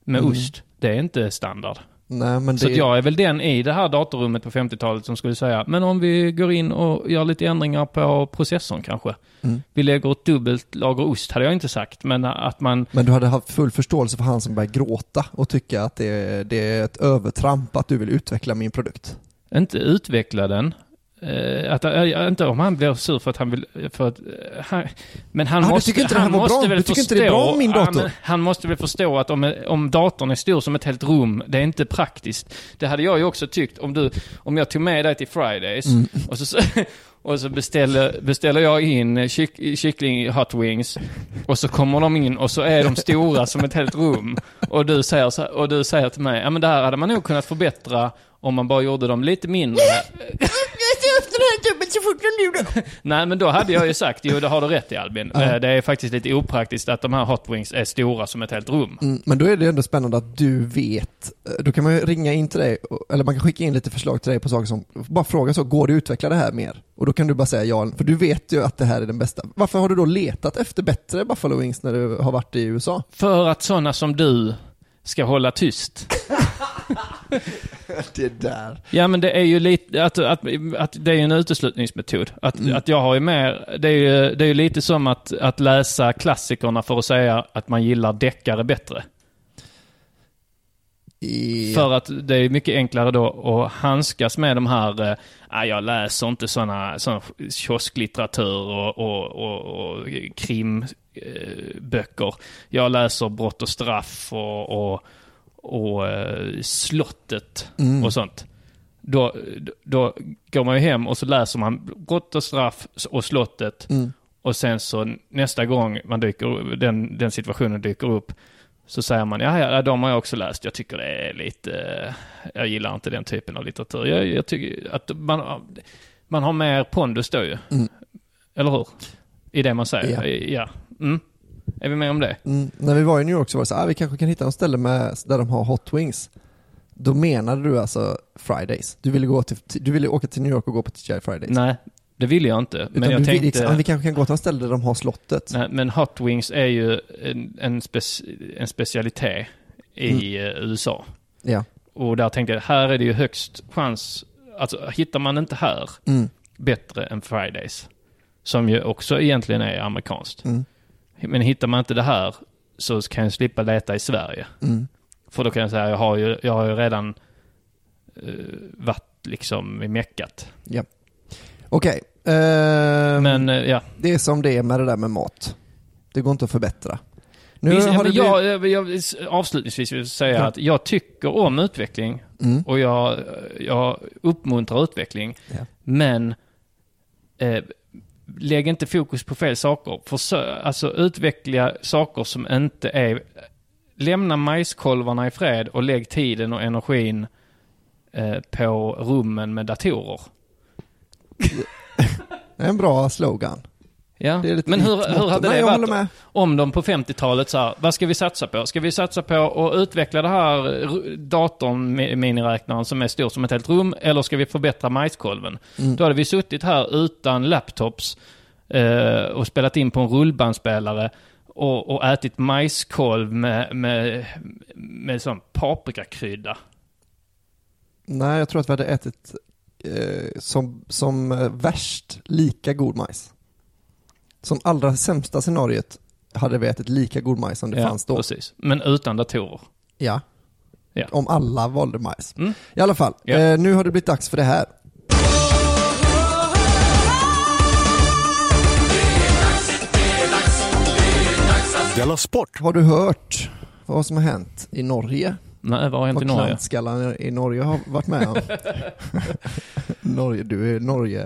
med Mm. ost. Det är inte standard. Nej men. Så jag är väl den i det här datorrummet på 50-talet som skulle säga, men om vi går in och gör lite ändringar på processorn kanske. Mm. Vi lägger ett dubbelt lager ost, hade jag inte sagt, men att man... Men du hade haft full förståelse för han som börjar gråta och tycka att det är, det är ett övertramp att du vill utveckla min produkt. inte utveckla den. Eh, att, äh, inte om han blir sur för att han vill... För att, eh, han, men han Ah, du måste, tycker inte det han här måste bra? väl Du förstå... inte det är bra min dator? men han måste väl förstå att om, om datorn är stor som ett helt rum, det är inte praktiskt. Det hade jag ju också tyckt om du... Om jag tog med dig till Fridays Mm. <laughs> och så... Och så beställer, beställer jag in kyck, kyckling hot wings och så kommer de in och så är de stora som ett helt rum. Och du säger, och du säger till mig, ja men det här hade man nog kunnat förbättra om man bara gjorde dem lite mindre. <laughs> Nej men då hade jag ju sagt, jo det har du rätt i Albin. Ja. Eh, Det är faktiskt lite opraktiskt att de här hot wings är stora som ett helt rum. Mm, men då är det ändå spännande att du vet. Eh, Då kan man ju ringa in till dig, eller man kan skicka in lite förslag till dig på saker som, bara fråga så, går det att utveckla det här mer? Och då kan du bara säga ja, för du vet ju att det här är den bästa. Varför har du då letat efter bättre Buffalo Wings när du har varit i USA? För att sådana som du ska hålla tyst. <laughs> <laughs> det där. Ja men det är ju lite, att, att, att det är ju en uteslutningsmetod. Att, Mm. att jag har ju mer, det är ju, det är ju lite som att, att läsa klassikerna för att säga att man gillar deckare bättre. För att det är mycket enklare då att handskas med de här, eh, ah, jag läser inte sådana såna kiosklitteratur och, och, och, och krimböcker. Jag läser Brott och straff och, och, och eh, Slottet Mm. och sånt. Då, då går man ju hem och så läser man Brott och straff och Slottet. Mm. Och sen så nästa gång man dyker, den, den situationen dyker upp så säger man, ja, ja, de har jag också läst. Jag tycker det är lite, eh, jag gillar inte den typen av litteratur. Jag, jag tycker att man, man har mer pondus då ju. Mm. Eller hur? I det man säger. Ja. Ja. Mm. Är vi med om det? Mm. När vi var i New York så var det så här, ah, vi kanske kan hitta något ställe med, där de har Hot Wings. Då menade du alltså Fridays? Du ville, gå till, du ville åka till New York och gå på TGI Fridays? Nej, det vill jag inte. Utan Men jag tänkte... liksom, ah, vi kanske kan gå till något ställe där de har slottet? Nej, men Hot Wings är ju en, en, spec, en specialitet i eh, USA. Ja. Och där tänkte jag, här är det ju högst chans, alltså hittar man inte här Mm. bättre än Fridays, som ju också egentligen är amerikanskt. Mm. Men hittar man inte det här så kan jag slippa leta i Sverige. Mm. För då kan jag säga, jag har ju, jag har ju redan uh, varit liksom i meckat. Ja. Okej. ehm, Men eh, ja. Det är som det är med det där med mat. Det går inte att förbättra. Nu Visst, har men det jag, jag, jag, avslutningsvis vill säga Ja. att jag tycker om utveckling Mm. och jag, jag uppmuntrar utveckling. Ja. Men eh, lägg inte fokus på fel saker. Försö- alltså utveckla saker som inte är... Lämna majskolvarna i fred och lägg tiden och energin eh, på rummen med datorer. Det är en bra slogan. Ja, men hur, hur hade Nej, det varit med. om de på 50-talet så här, vad ska vi satsa på? Ska vi satsa på att utveckla det här datorn, mi- miniräknaren som är stor som ett helt rum, eller ska vi förbättra majskolven? Mm. Då hade vi suttit här utan laptops eh, och spelat in på en rullbandspelare och, och ätit majskolv med, med, med sån paprikakrydda. Nej, jag tror att vi hade ätit eh, som, som eh, värst lika god majs. Som allra sämsta scenariot hade vi ätit lika god majs som det ja, fanns då. precis. Men utan datorer. Ja. Ja. Om alla valde majs. Mm. I alla fall, Ja. eh, nu har det blivit dags för det här. Della Sport! Har du hört vad som har hänt i Norge? Nej, var har hänt i Vad Norge? klantskallarna i Norge har varit med om? <laughs> Norge, du är Norge...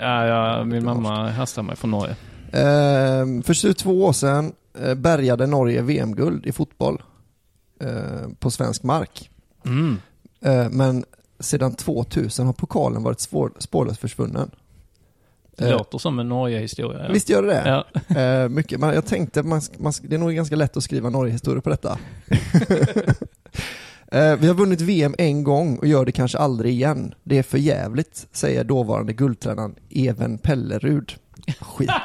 Ja, ja, min mamma hastar mig från Norge. Eh, för 22 år sedan eh, bärgade Norge VM-guld i fotboll eh, på svensk mark. Mm. Eh, men sedan 2000 har pokalen varit spårlöst försvunnen. Det låter som en Norge-historia. Ja. Visst gör det det? Ja. <laughs> Mycket, men jag tänkte att det är nog ganska lätt att skriva Norge-historia på detta. <laughs> vi har vunnit VM en gång och gör det kanske aldrig igen. Det är för jävligt, säger dåvarande guldtränaren Even Pellerud. Skit. <laughs>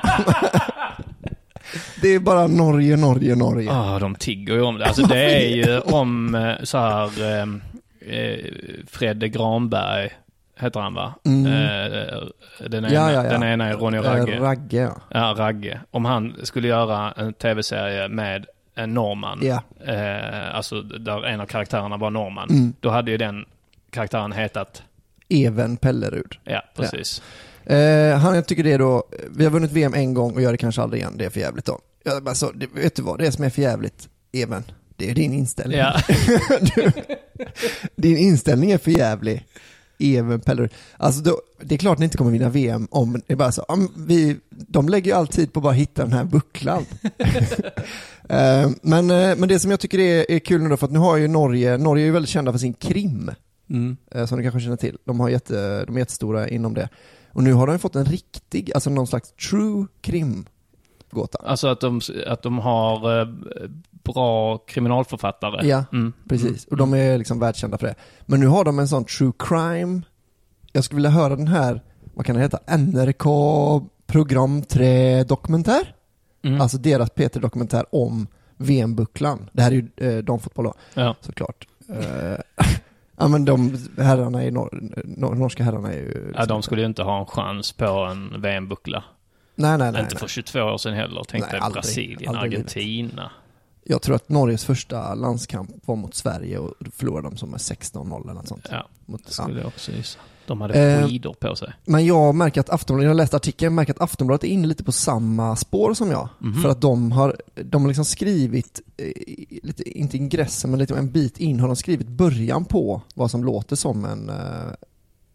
det är bara Norge, Norge, Norge. Ja, de tigger ju om det. Alltså det är ju om eh, så här eh, eh, Fredde Granberg, heter han va? Mm. Eh, den, ena, Ja, ja, ja. den ena är Ronny Eh, Ragge. Ragge, ja. Ja, Ragge. Om han skulle göra en tv-serie med en norrman, Ja. eh, alltså där en av karaktärerna var norrman, Mm. då hade ju den karaktären hetat, Even Pellerud. ja precis. Eh, han, jag tycker det är då, vi har vunnit VM en gång och gör det kanske aldrig igen, det är för jävligt då. Jag bara så, det, vet du vad det är som är för jävligt, Even? Det är din inställning. Ja. <laughs> du, din inställning är för jävlig. Even Pellerud. Alltså då, det är klart ni inte kommer vinna VM om det är bara så, om vi, de lägger ju all tid på att bara hitta den här bucklan. <laughs> Eh, men, eh, men det som jag tycker är, är kul nu då, för att nu har ju Norge, Norge är ju väldigt kända för sin krim. Mm. eh, som du kanske känner till. De, har jätte, de är jättestora inom det. Och nu har de fått en riktig, alltså någon slags true krimgåta. Alltså att de, att de har eh, bra kriminalförfattare. Ja, Mm. precis. Och de är liksom världskända för det. Men nu har de en sån true crime. Jag skulle vilja höra den här, vad kan det heta, NRK program 3 dokumentär. Mm. Alltså deras P3-dokumentär om VM-bucklan. Det här är ju eh, damfotboll då, Ja. såklart. <laughs> Ja men de herrarna i nor nor norska herrarna är ju... Ja, liksom- de skulle ju inte ha en chans på en VM-buckla. Nej, nej, nej. inte nej. för 22 år sedan heller. Tänk dig. Brasilien, Aldrig livet. Argentina. Jag tror att Norges första landskamp var mot Sverige och då förlorade de som med 16-0 eller något sånt. Ja, Mot, det ja. skulle jag också gissa. De hade Eh, skidor på sig. Men jag märker att Aftonbladet, jag har läst artikeln, märker att Aftonbladet är inne lite på samma spår som jag. Mhm. För att de har, de har liksom skrivit, eh, lite, inte ingressen men lite en bit in har de skrivit början på vad som låter som en, eh,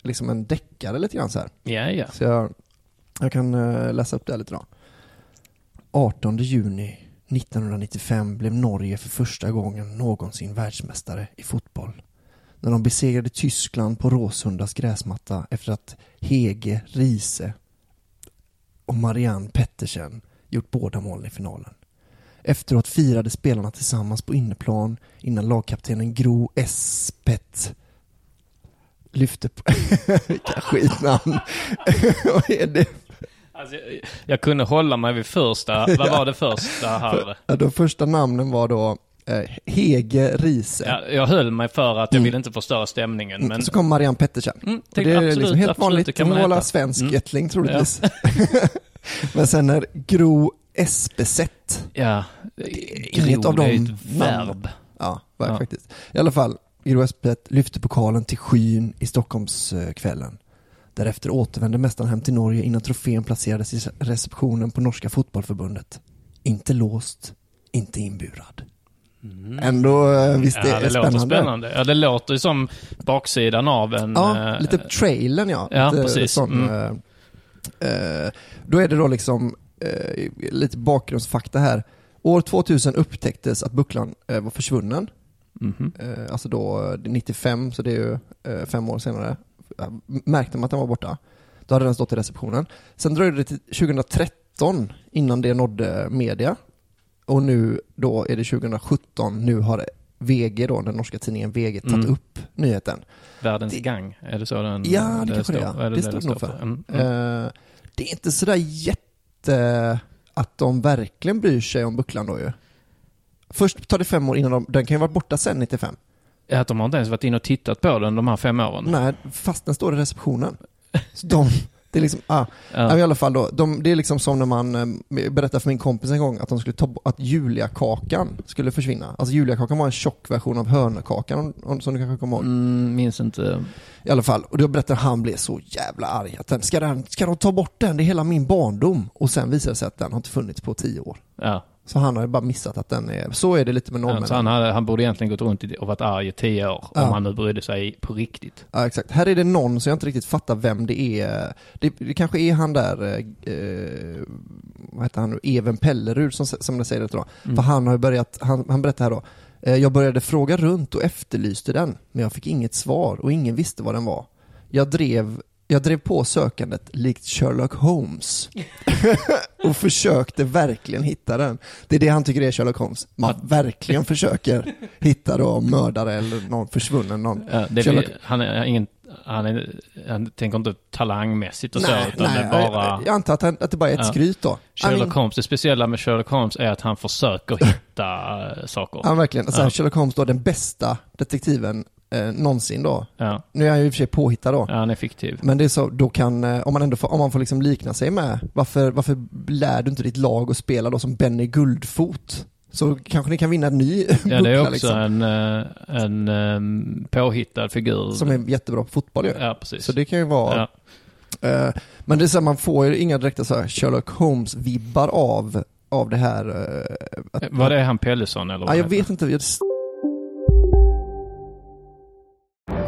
liksom en deckare lite grann så här. Ja, ja. Så jag, jag kan eh, läsa upp det här lite då. 18 juni 1995 blev Norge för första gången någonsin världsmästare i fotboll. När de besegrade Tyskland på Råsundas gräsmatta efter att Hege Riese och Marianne Pettersen gjort båda målen i finalen. Efteråt firade spelarna tillsammans på inneplan innan lagkaptenen Gro Espet lyfte på... <laughs> Vilka skitnamn! <laughs> Vad är det? Alltså, jag, jag kunde hålla mig vid första. Vad var det första här? <laughs> Ja, de första namnen var då eh, Hege Riese. Ja, jag höll mig för att jag Mm. ville inte förstöra stämningen. Men Så kom Marianne Pettersen. Mm, det är absolut, liksom helt absolut, vanligt, hon äta. svensk Mm. ättling troligtvis. <laughs> Men sen är Gro Espeseth. ja, Inget gro, av är dem ett verb. Ja, Ja. faktiskt. I alla fall, Gro Espeseth lyfte pokalen till skyn i Stockholmskvällen. Därefter återvände mästaren hem till Norge innan trofén placerades i receptionen på Norska fotbollförbundet. Inte låst, inte inburad. Ändå, eh, visst Mm. Ja, är det det låter spännande? spännande. Ja, det låter ju som baksidan av en... Ja, eh, lite trailern ja. ja, lite precis. Sån, Mm. eh, eh, då är det då liksom eh, lite bakgrundsfakta här. År 2000 upptäcktes att bucklan eh, var försvunnen. Eh, alltså då eh, 95, så det är ju fem år senare. Märkte man att den var borta. Då hade den stått i receptionen. Sen dröjde det till 2013 innan det nådde media. Och nu då är det 2017, nu har VG då, den norska tidningen VG, tagit Mm. upp nyheten. Världens Det- gang, är det så den Ja, det kanske det är. Är Det det står det nog för. Mm. Eh, det är inte sådär jätte att de verkligen bryr sig om bucklan då ju. Först tar det fem år innan de, den kan ju vara borta sen 95. är att de har inte ens varit inne och tittat på den de här fem åren. Nej, fast den står i receptionen. Så de, det är liksom, ah, Ja. i alla fall då, de, det är liksom som när man eh, berättade för min kompis en gång att de skulle ta att Juliakakan skulle försvinna. Alltså Juliakakan var en tjock version av om- som du kanske kommer ihåg. Mm, minns inte. I alla fall, och då berättade han blev så jävla arg att den, ska, den, ska de ta bort den? Det är hela min barndom. Och sen visade det sig att den har inte funnits på tio år. Ja. Så han har ju bara missat att den är, så är det lite med Ja, norrmännen. så han, hade, han borde egentligen gått runt och varit arg i tio år. Ja. Om han nu brydde sig på riktigt. Ja, exakt. Här är det någon så jag inte riktigt fattar vem det är. Det, det kanske är han där, eh, eh, vad heter han nu, Even Pellerud som, som det säger det då. Mm. För han har ju börjat, han, han berättar här då, eh, jag började fråga runt och efterlyste den, men jag fick inget svar och ingen visste vad den var. Jag drev, jag drev på sökandet likt Sherlock Holmes <laughs> och försökte verkligen hitta den. Det är det han tycker är Sherlock Holmes. Man verkligen försöker hitta då mördare eller någon försvunnen, någon Ja, det Sherlock- han, är ingen, han, är, han tänker inte talangmässigt och så, Nej, utan nej, det bara... jag, jag antar att, han, att det bara är ett Ja. skryt då. Sherlock I mean, Holmes, det speciella med Sherlock Holmes är att han försöker <laughs> hitta saker. Ja, verkligen. Så här, Ja. Sherlock Holmes då, den bästa detektiven eh, någonsin då. Ja. Nu är han ju i och för sig påhittad då. ja, han är fiktiv. Men det är så, då kan, eh, om man ändå får, om man får liksom likna sig med, varför, varför lär du inte ditt lag att spela då som Benny Guldfot? Så kanske ni kan vinna en ny <laughs> Ja, det är också liksom. en, eh, en um, påhittad figur. Som är jättebra på fotboll ju. Ja, precis. Så det kan ju vara, Ja. eh, men det är så här, man får ju inga direkta så här Sherlock Holmes-vibbar av, av det här. Eh, att, Var det han Pellesson eller? Vad jag heter vet inte. Jag,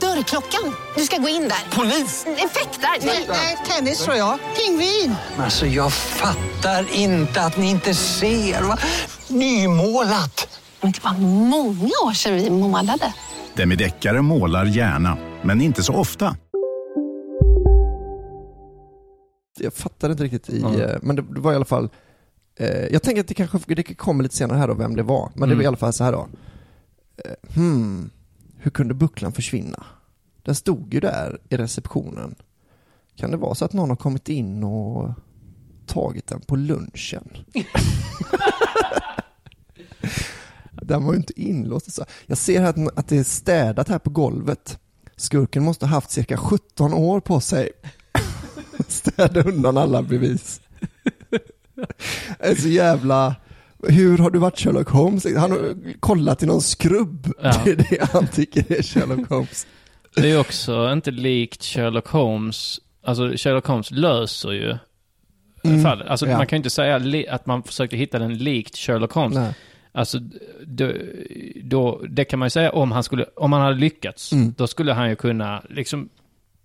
Dörrklockan. Du ska gå in där. Polis? Effektar? Nej, tennis tror jag. Pingvin. Alltså jag fattar inte att ni inte ser. Va? Nymålat! Men det var många år sedan vi målade. Demideckare målar gärna, men inte så ofta. jag fattar inte riktigt i, Mm. men det, det var i alla fall, eh, jag tänker att det kanske det kommer lite senare här då vem det var, men det var Mm. i alla fall så här då. Eh, hmm, hur kunde bucklan försvinna? Den stod ju där i receptionen. Kan det vara så att någon har kommit in och tagit den på lunchen? <laughs> den var ju inte inlåst. Jag ser här att, att det är städat här på golvet. Skurken måste ha haft cirka 17 år på sig <laughs> städa undan alla bevis. Det är så jävla... Hur har du varit Sherlock Holmes? Han har kollat i någon skrubb. Ja. Det är det han tycker är Sherlock Holmes. Det är också inte likt Sherlock Holmes. Alltså Sherlock Holmes löser ju Mm, fallet. Alltså ja. man kan ju inte säga att man försökte hitta den likt Sherlock Holmes. Nej. Alltså, då, då, det kan man ju säga om han skulle, om han hade lyckats. Mm. Då skulle han ju kunna liksom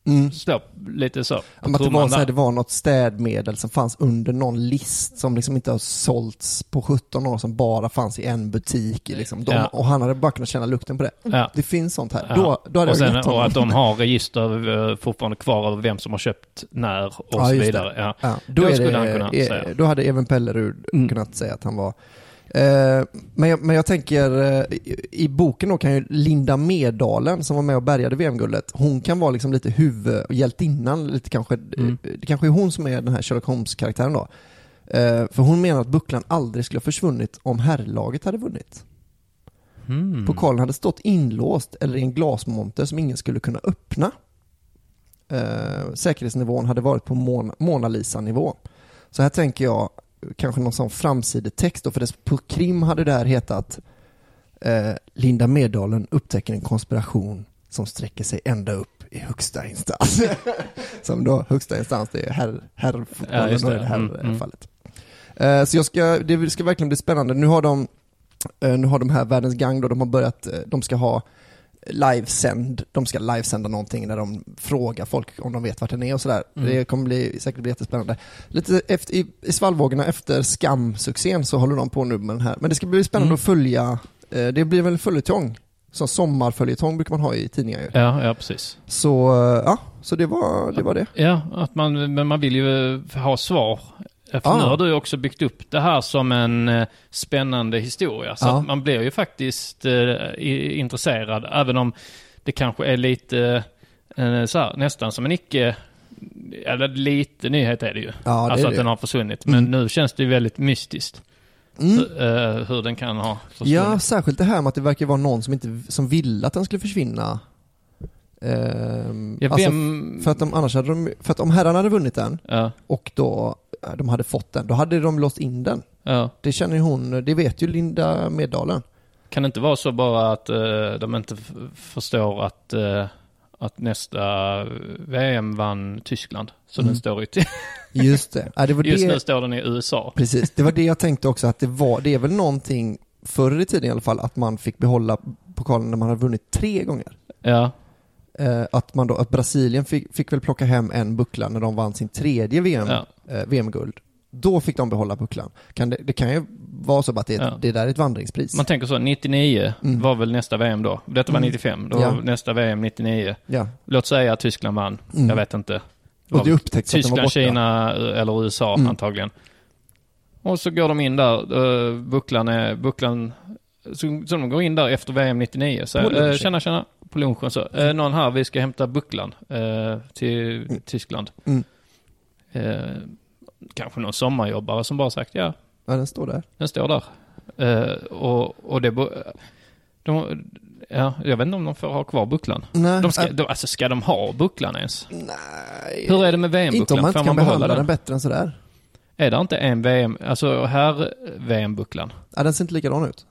Mm. slå lite så. att det, var så här, det var något städmedel som fanns under någon list som liksom inte har sålts på 17 år som bara fanns i en butik. Liksom. De, Ja. Och han hade bara kunnat känna lukten på det. Ja. Det finns sånt här. Ja. Då, då hade och, sen, och att de har register eh, fortfarande kvar över vem som har köpt när och så vidare. då, Då är skulle det, han kunna eh, säga. Då hade även Pellerud Mm. kunnat säga att han var men, jag, men jag tänker, eh, i, boken då kan ju Linda Medalen som var med och bärgade VM-guldet, hon kan vara liksom lite huvud, hjältinnan, lite kanske, Mm. eh, det kanske är hon som är den här Sherlock Holmes-karaktären då. Eh, för hon menar att bucklan aldrig skulle ha försvunnit om herrlaget hade vunnit. Mm. Pokalen hade stått inlåst eller i en glasmonter som ingen skulle kunna öppna. Eh, säkerhetsnivån hade varit på Mon- Mona Lisa-nivå. Så här tänker jag, kanske någon sån framsidetext då, för det, på krim hade det här hetat eh, Linda Medalen upptäcker en konspiration som sträcker sig ända upp i högsta instans. <laughs> som då, högsta instans, det är herr, herrfotbollen Ja, just och det. det här Mm, mm. fallet. Eh, så jag ska, det ska verkligen bli spännande. Nu har de Eh, nu har de här Världens Gang då, de har börjat, eh, de ska ha livesänd, de ska livesända någonting där de frågar folk om de vet vart den är och sådär. Mm. Det kommer bli, säkert bli jättespännande. Lite efter, i, i svallvågorna efter Skam-succén så håller de på nu med den här. Men det ska bli spännande Mm. att följa, eh, det blir väl följetong. Så sommarföljetong brukar man ha i tidningar ju. Ja, ja precis. Så, eh, ja, så det var det. Var det. Ja, att man, men man vill ju ha svar. För Ja. nu har du också byggt upp det här som en eh, spännande historia. Så att man blir ju faktiskt eh, intresserad, även om det kanske är lite eh, så här, nästan som en icke, eller lite nyhet är det ju. Ja, det alltså att det. den har försvunnit. Men Mm. nu känns det ju väldigt mystiskt. Mm. Hur, eh, hur den kan ha försvunnit. Ja, särskilt det här med att det verkar vara någon som inte, som ville att den skulle försvinna. Ehm, Ja, alltså, vem- för att de, annars hade de, för att om herrarna hade vunnit den Ja. och då eh, de hade fått den, då hade de låst in den. Ja. Det känner ju hon, det vet ju Linda Meddalen. Kan det inte vara så bara att eh, de inte förstår att, eh, att nästa VM vann Tyskland? Så Mm. den står i... <laughs> Just det. Ja, det var Just det, nu står den i USA. Precis, det var det jag tänkte också att det var, det är väl någonting förr i tiden i alla fall att man fick behålla pokalen när man hade vunnit tre gånger. Ja. Eh, att man då, att Brasilien fick, fick väl plocka hem en buckla när de vann sin tredje VM, Ja. eh, VM-guld. Då fick de behålla bucklan. Kan det, det kan ju vara så att det, Ja. det där är ett vandringspris. Man tänker så, 99 Mm. var väl nästa VM då. Detta var Mm. 95, då Ja. var nästa VM 99. Ja. Låt säga att Tyskland vann, Mm. jag vet inte. Och det upptäcktes att den var Tyskland, borta. Kina eller USA Mm. antagligen. Och så går de in där, uh, bucklan är, bucklan, så, så de går in där efter VM 99. Så, uh, tjena, tjena, på lunchen så, uh, någon här, vi ska hämta bucklan uh, till Tyskland. Mm. Eh, kanske någon sommarjobbare som bara sagt, ja, Ja, den står där. den står där. Eh, och, och det, de, ja, jag vet inte om de får ha kvar bucklan. Nej, de ska, äh. de, alltså ska de ha bucklan ens? Nej. Hur är det med VM-bucklan? Inte om man inte Får kan behålla behandla den bättre än sådär. Är det inte en VM, alltså här VM-bucklan? Ja, den ser inte likadan ut.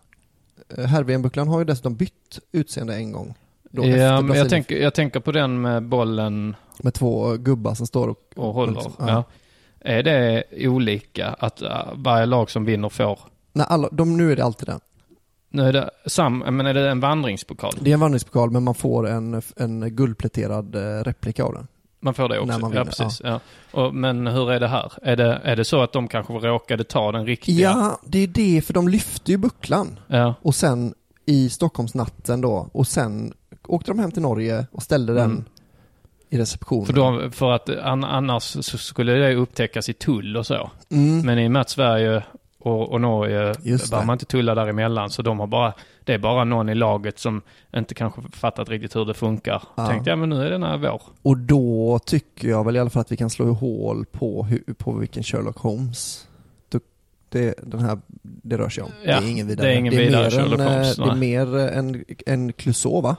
Herr-VM-bucklan har ju dessutom bytt utseende en gång. Då Ja, men jag tänker, jag tänker på den med bollen Med två gubbar som står och, och håller. liksom, ja. Är det olika att uh, varje lag som vinner får? Nej, alla, de, nu är det alltid den. Nu är det sam, men är det en vandringspokal? Det är en vandringspokal men man får en, en guldpläterad eh, replika av den. Man får det också? Ja, precis. Ja. Och, men hur är det här? Är det, är det så att de kanske råkade ta den riktiga? Ja, det är det, för de lyfte ju bucklan. Ja. Och sen i Stockholmsnatten då, och sen åkte de hem till Norge och ställde den Mm. i receptionen. För, då, för att an, annars skulle det upptäckas i tull och så. Mm. Men i och med att Sverige och, och Norge Just behöver det. man inte tulla däremellan. Så de har bara, det är bara någon i laget som inte kanske fattat riktigt hur det funkar. Ja. Tänkte, ja men nu är den här vår. Och då tycker jag väl i alla fall att vi kan slå hål på, på vilken Sherlock Holmes det, den här, det rör sig om. Ja, det är ingen vidare. det är ingen vidare mer Sherlock en, eh, Holmes, <laughs> Det är mer en, en Clouseau va?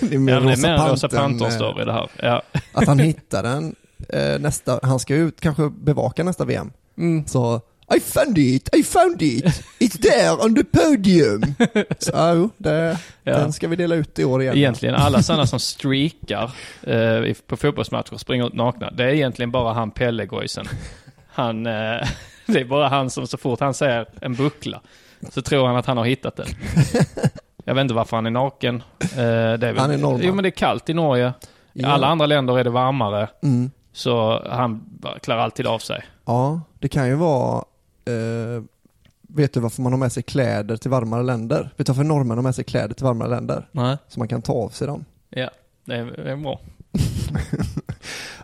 det är Ja, men det är mer en Rosa Panten, Pantern-story det här. Ja. Att han hittar den eh, nästa, han ska ut kanske bevaka nästa VM. Mm. Så I found it, I found it, it's there on the podium. <laughs> Så jo, det, Ja. den ska vi dela ut i år igen. Egentligen alla <laughs> sådana som streakar eh, på fotbollsmatcher och springer ut nakna. Det är egentligen bara han Pellegojsen. Han, eh, <laughs> det är bara han som så fort han ser en buckla så tror han att han har hittat den. Jag vet inte varför han är naken. Eh, det är väl, Han är norrman. Jo men det är kallt i Norge. I Ja. alla andra länder är det varmare. Mm. Så han klär alltid av sig. Ja, det kan ju vara, eh, vet du varför man har med sig kläder till varmare länder? Vet du varför norrmän har med sig kläder till varmare länder? Nej. Så man kan ta av sig dem. Ja, det är, det är bra. <laughs>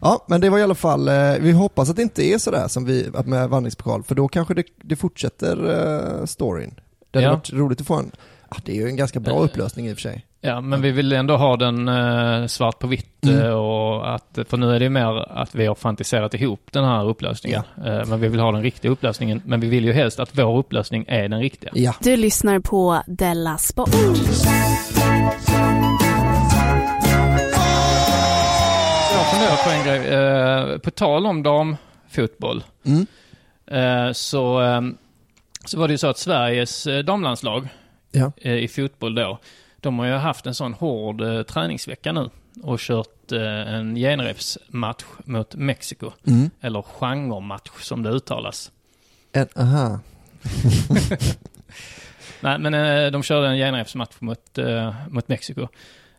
Ja, men det var i alla fall, eh, vi hoppas att det inte är sådär som vi, med vandringspokal, för då kanske det, det fortsätter eh, storyn. Det hade Ja. varit roligt att få en, ah, det är ju en ganska bra Eh, upplösning i och för sig. Ja, men vi vill ändå ha den eh, svart på vitt. Mm. eh, och att, för nu är det mer att vi har fantiserat ihop den här upplösningen. Eh, men vi vill ha den riktiga upplösningen. Men vi vill ju helst att vår upplösning är den riktiga. Ja. Du lyssnar på Della Sport. Jag funderar på en grej. Eh, på tal om damfotboll. Mm. Så, så var det ju så att Sveriges damlandslag Ja. i fotboll då, de har ju haft en sån hård eh, träningsvecka nu och kört eh, en genrepsmatch mot Mexiko. Mm. Eller genrematch som det uttalas. En, aha. <laughs> Nej, men eh, de körde en genrepsmatch mot, eh, mot Mexiko.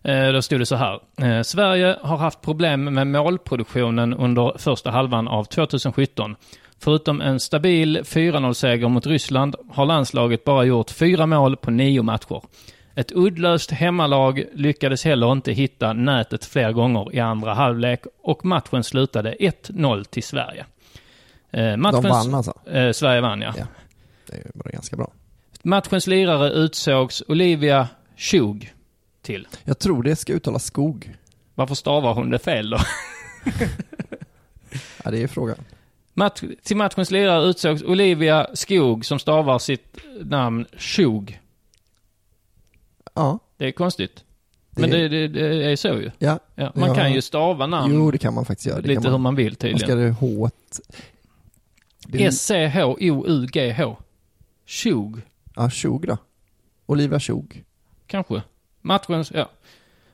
Eh, då stod det så här. Eh, Sverige har haft problem med målproduktionen under första halvan av 2017. Förutom en stabil 4-0-seger mot Ryssland har landslaget bara gjort fyra mål på nio matcher. Ett uddlöst hemmalag lyckades heller inte hitta nätet fler gånger i andra halvlek och matchen slutade 1-0 till Sverige. Eh, matchens- De vann alltså? Eh, Sverige vann, ja. Ja. Det bara ganska bra. Matchens lirare utsågs Olivia Schug till. Jag tror det ska uttalas skog. Varför stavar hon det fel då? <laughs> Ja, det är frågan. Match, till matchens lirare utsågs Olivia Skog som stavar sitt namn Schug. Ja. Det är konstigt. Det- Men det, det, det är så ju. Ja. Ja, man Ja. kan ju stava namn Jo, det kan man faktiskt göra. Det lite kan hur man vill Vad ska tydligen. det H S-C-H-O-U-G-H. Schug, Ja, Tjog då. Olivia Tjog. kanske. Matchens, ja.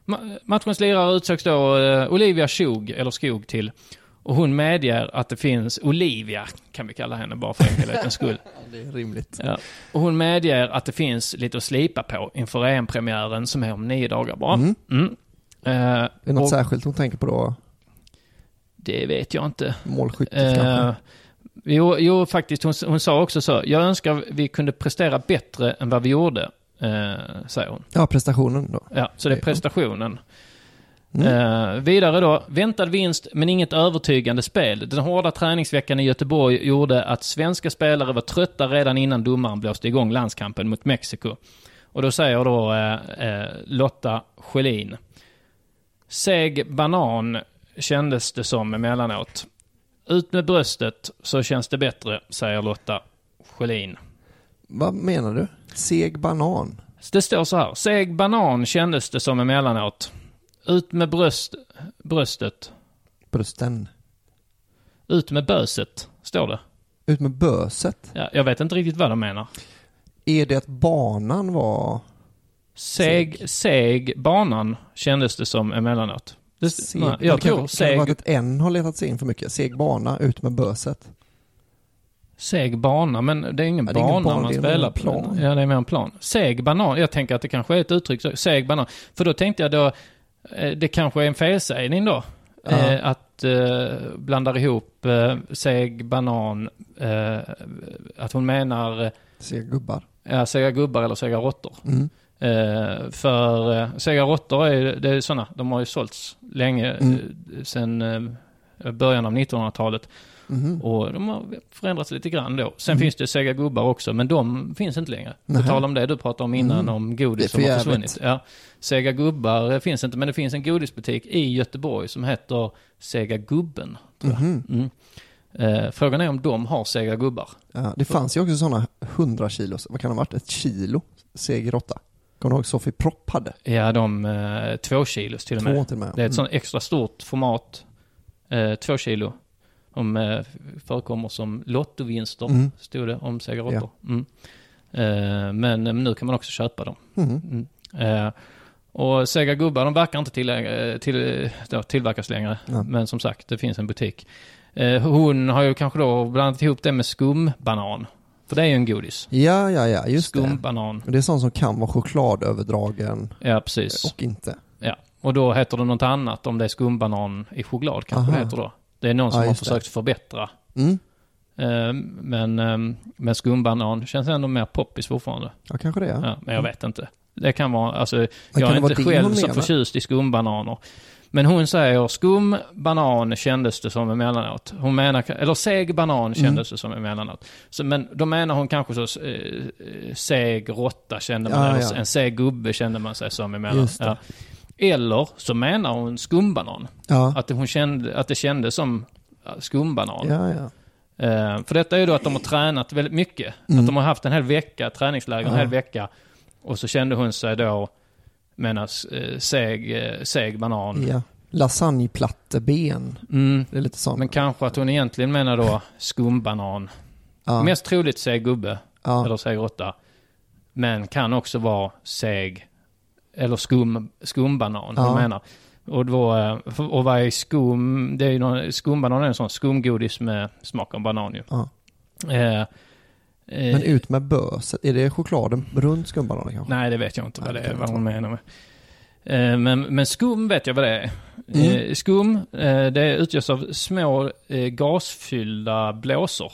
Ma- Matchens lirare utsågs då eh, Olivia Schug, eller Skog till. Och hon medger att det finns Olivia, kan vi kalla henne bara för enkelhetens <laughs> skull. Det är rimligt. Ja. Och hon medger att det finns lite att slipa på inför EM-premiären som är om nio dagar bara. Mm. Mm. Eh, Är det något och särskilt hon tänker på då? Det vet jag inte. Målskyttet Eh, kanske? jo, jo, faktiskt. Hon, hon sa också så. Jag önskar vi kunde prestera bättre än vad vi gjorde, eh, säger hon. Ja, prestationen då. Ja, så det är prestationen. Mm. Eh, vidare då, väntad vinst men inget övertygande spel. Den hårda träningsveckan i Göteborg gjorde att svenska spelare var trötta redan innan domaren blåste igång landskampen mot Mexiko. Och då säger då eh, eh, Lotta Schelin. Seg banan kändes det som emellanåt. Ut med bröstet så känns det bättre, säger Lotta Schelin. Vad menar du? Seg banan? Det står så här. Seg banan kändes det som emellanåt. Ut med bröst, bröstet. Brösten? Ut med böset, står det. Ut med böset? Ja, jag vet inte riktigt vad de menar. Är det att banan var... Seg, seg banan kändes det som emellanåt. Det, Seg, nej, jag kan, tror Kan det vara seg, att ett N har letat sig in för mycket? Seg bana, ut med böset. seg bana, men det är ingen Ja, det är ingen bana bana, man spelar en på. Ja, det är mer en plan. Seg banan, jag tänker att det kanske är ett uttryck, seg banan. För då tänkte jag då, det kanske är en felsägning då. Ja. Eh, att eh, blandar ihop eh, seg banan, eh, att hon menar eh, Seg gubbar. Ja, sega gubbar eller sega råttor. Mm. Eh, för eh, sega råttor är, det är sådana, de har ju sålts länge, Mm. eh, sen eh, början av 1900-talet. Mhm. Och de har förändrats lite grann då. Sen Mm. finns det sega gubbar också, men de finns inte längre. På tal om det du pratade om innan, Mm. om godis som har försvunnit. Ja, sega gubbar finns inte, men det finns en godisbutik i Göteborg som heter Sega Gubben. Mm. Eh, frågan är om de har sega gubbar. Ja, det fanns ju också sådana 100 kilos, vad kan det ha varit? Ett kilo seg råtta. Kommer du ihåg Sofie Propp hade? Ja, de eh, två kilos till och Två med. till och med, Det är ett mm. sånt extra stort format. Eh, två kilo. De eh, förekommer som lottovinster, Mm. stod det om Sega Råttor. Mm. Eh, men eh, nu kan man också köpa dem. Mhm. Mm. Eh, och Sega Gubbar, de verkar inte till, eh, till, ja, tillverkas längre. Ja. Men som sagt, det finns en butik. Eh, hon har ju kanske då blandat ihop det med skumbanan. För det är ju en godis. Ja, ja, ja, just det. Skumbanan. Och Det är sånt som kan vara chokladöverdragen Ja, precis. och inte. Ja, och då heter det något annat om det är skumbanan i choklad kanske Aha. det heter då. Det är någon som Ja, har just det. försökt förbättra. Mm. Eh, Men, eh, men skumbanan känns ändå mer poppis fortfarande. Ja, kanske det. Ja. Ja, men jag vet inte. Det kan vara, alltså, kan jag är inte själv så förtjust i skumbananer. Men hon säger skum banan kändes det som emellanåt. Hon menar, eller seg banan Mm. kändes det som emellanåt. Så, men då menar hon kanske så eh, eh, seg råtta kände man, Ja, ja. en seg gubbe kände man sig som emellanåt. Ja. Eller så menar hon skumbanan. Ja. Att, det, hon kände, att det kändes som skumbanan. Ja, ja. Eh, för detta är ju då att de har tränat väldigt mycket. Mm. Att de har haft en hel vecka, träningsläger en hel vecka. Och så kände hon sig då, menar eh, seg, eh, seg banan. ja. Lasagneplatteben. Mm. Det är lite sånt. Men kanske att hon egentligen menar då skumbanan. ja. Mest troligt seg gubbe, eller seg råtta. Men kan också vara seg, eller skum, skumbanan, Ja. hon menar. Och, då, eh, och vad är skum? Det är ju någon, skumbanan är en sån skumgodis med smak av banan ju. Ja. Eh, Eh, Men ut med böset, är det chokladen runt skumbanan kanske? Nej, det vet jag inte vad Nej, det är, vad jag hon menar med. Eh, Men, men skum vet jag vad det är. Mm. Skum, det utgörs av små gasfyllda blåsor.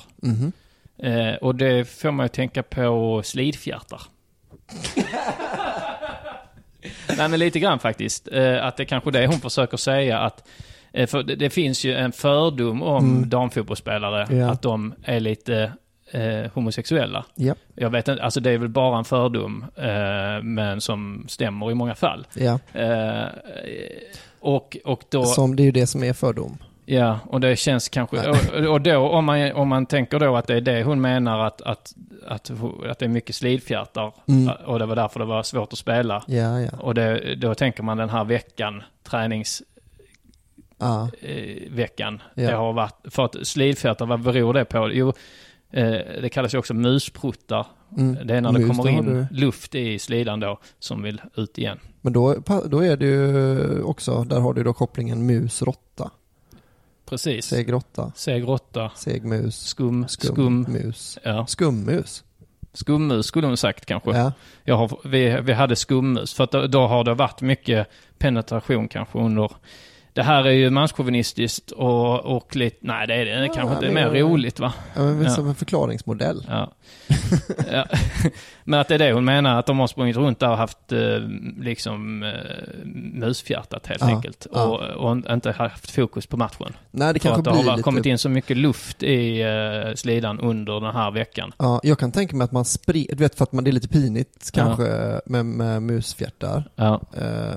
Eh, Och det får man ju tänka på slidfjärtar. <laughs> Nej men lite grann faktiskt. Eh, Att det kanske är det hon försöker säga att eh, för det, det finns ju en fördom om Mm. damfotbollsspelare Ja. att de är lite eh, homosexuella. Ja. Jag vet inte, alltså det är väl bara en fördom, eh, men som stämmer i många fall. Ja. Eh, och, och då... Som, det är ju det som är fördom. Ja, och det känns kanske... Och, och då, om man, om man tänker då att det är det hon menar att, att, att, att det är mycket slidfjärtar Mm. och det var därför det var svårt att spela. Ja, ja. Och det, då tänker man den här veckan, tränings... Ja. Eh, veckan. Ja. Det har varit, för att slidfjärtar, vad beror det på? Jo, eh, det kallas ju också muspruttar. Mm. Det är när det Mus, kommer in luft i slidan då, som vill ut igen. Men då, då är det ju också, där har du då kopplingen mus-råtta. Precis. Seg-råtta. Seg-råtta. Segmus. Skum. Skum. Skummus. Ja. Skummus. Skummus skulle hon sagt kanske. Ja. Jag har, vi, vi hade skummus, för att då, då har det varit mycket penetration kanske under... Det här är ju manschauvinistiskt och, och lite... Nej, det är det kanske inte. Det är mer men- roligt va? Ja, men Ja. som en förklaringsmodell. Ja. <laughs> ja. Men att det är det hon menar, att de har sprungit runt där och haft eh, liksom eh, musfjärtat helt Ja, enkelt. ja. Och, och inte haft fokus på matchen. Nej, det För kanske att det har blir varit- lite- kommit in så mycket luft i eh, slidan under den här veckan. Ja, jag kan tänka mig att man springer, du vet för att man, det är lite pinigt kanske med, med musfjärtar. Ja. Eh,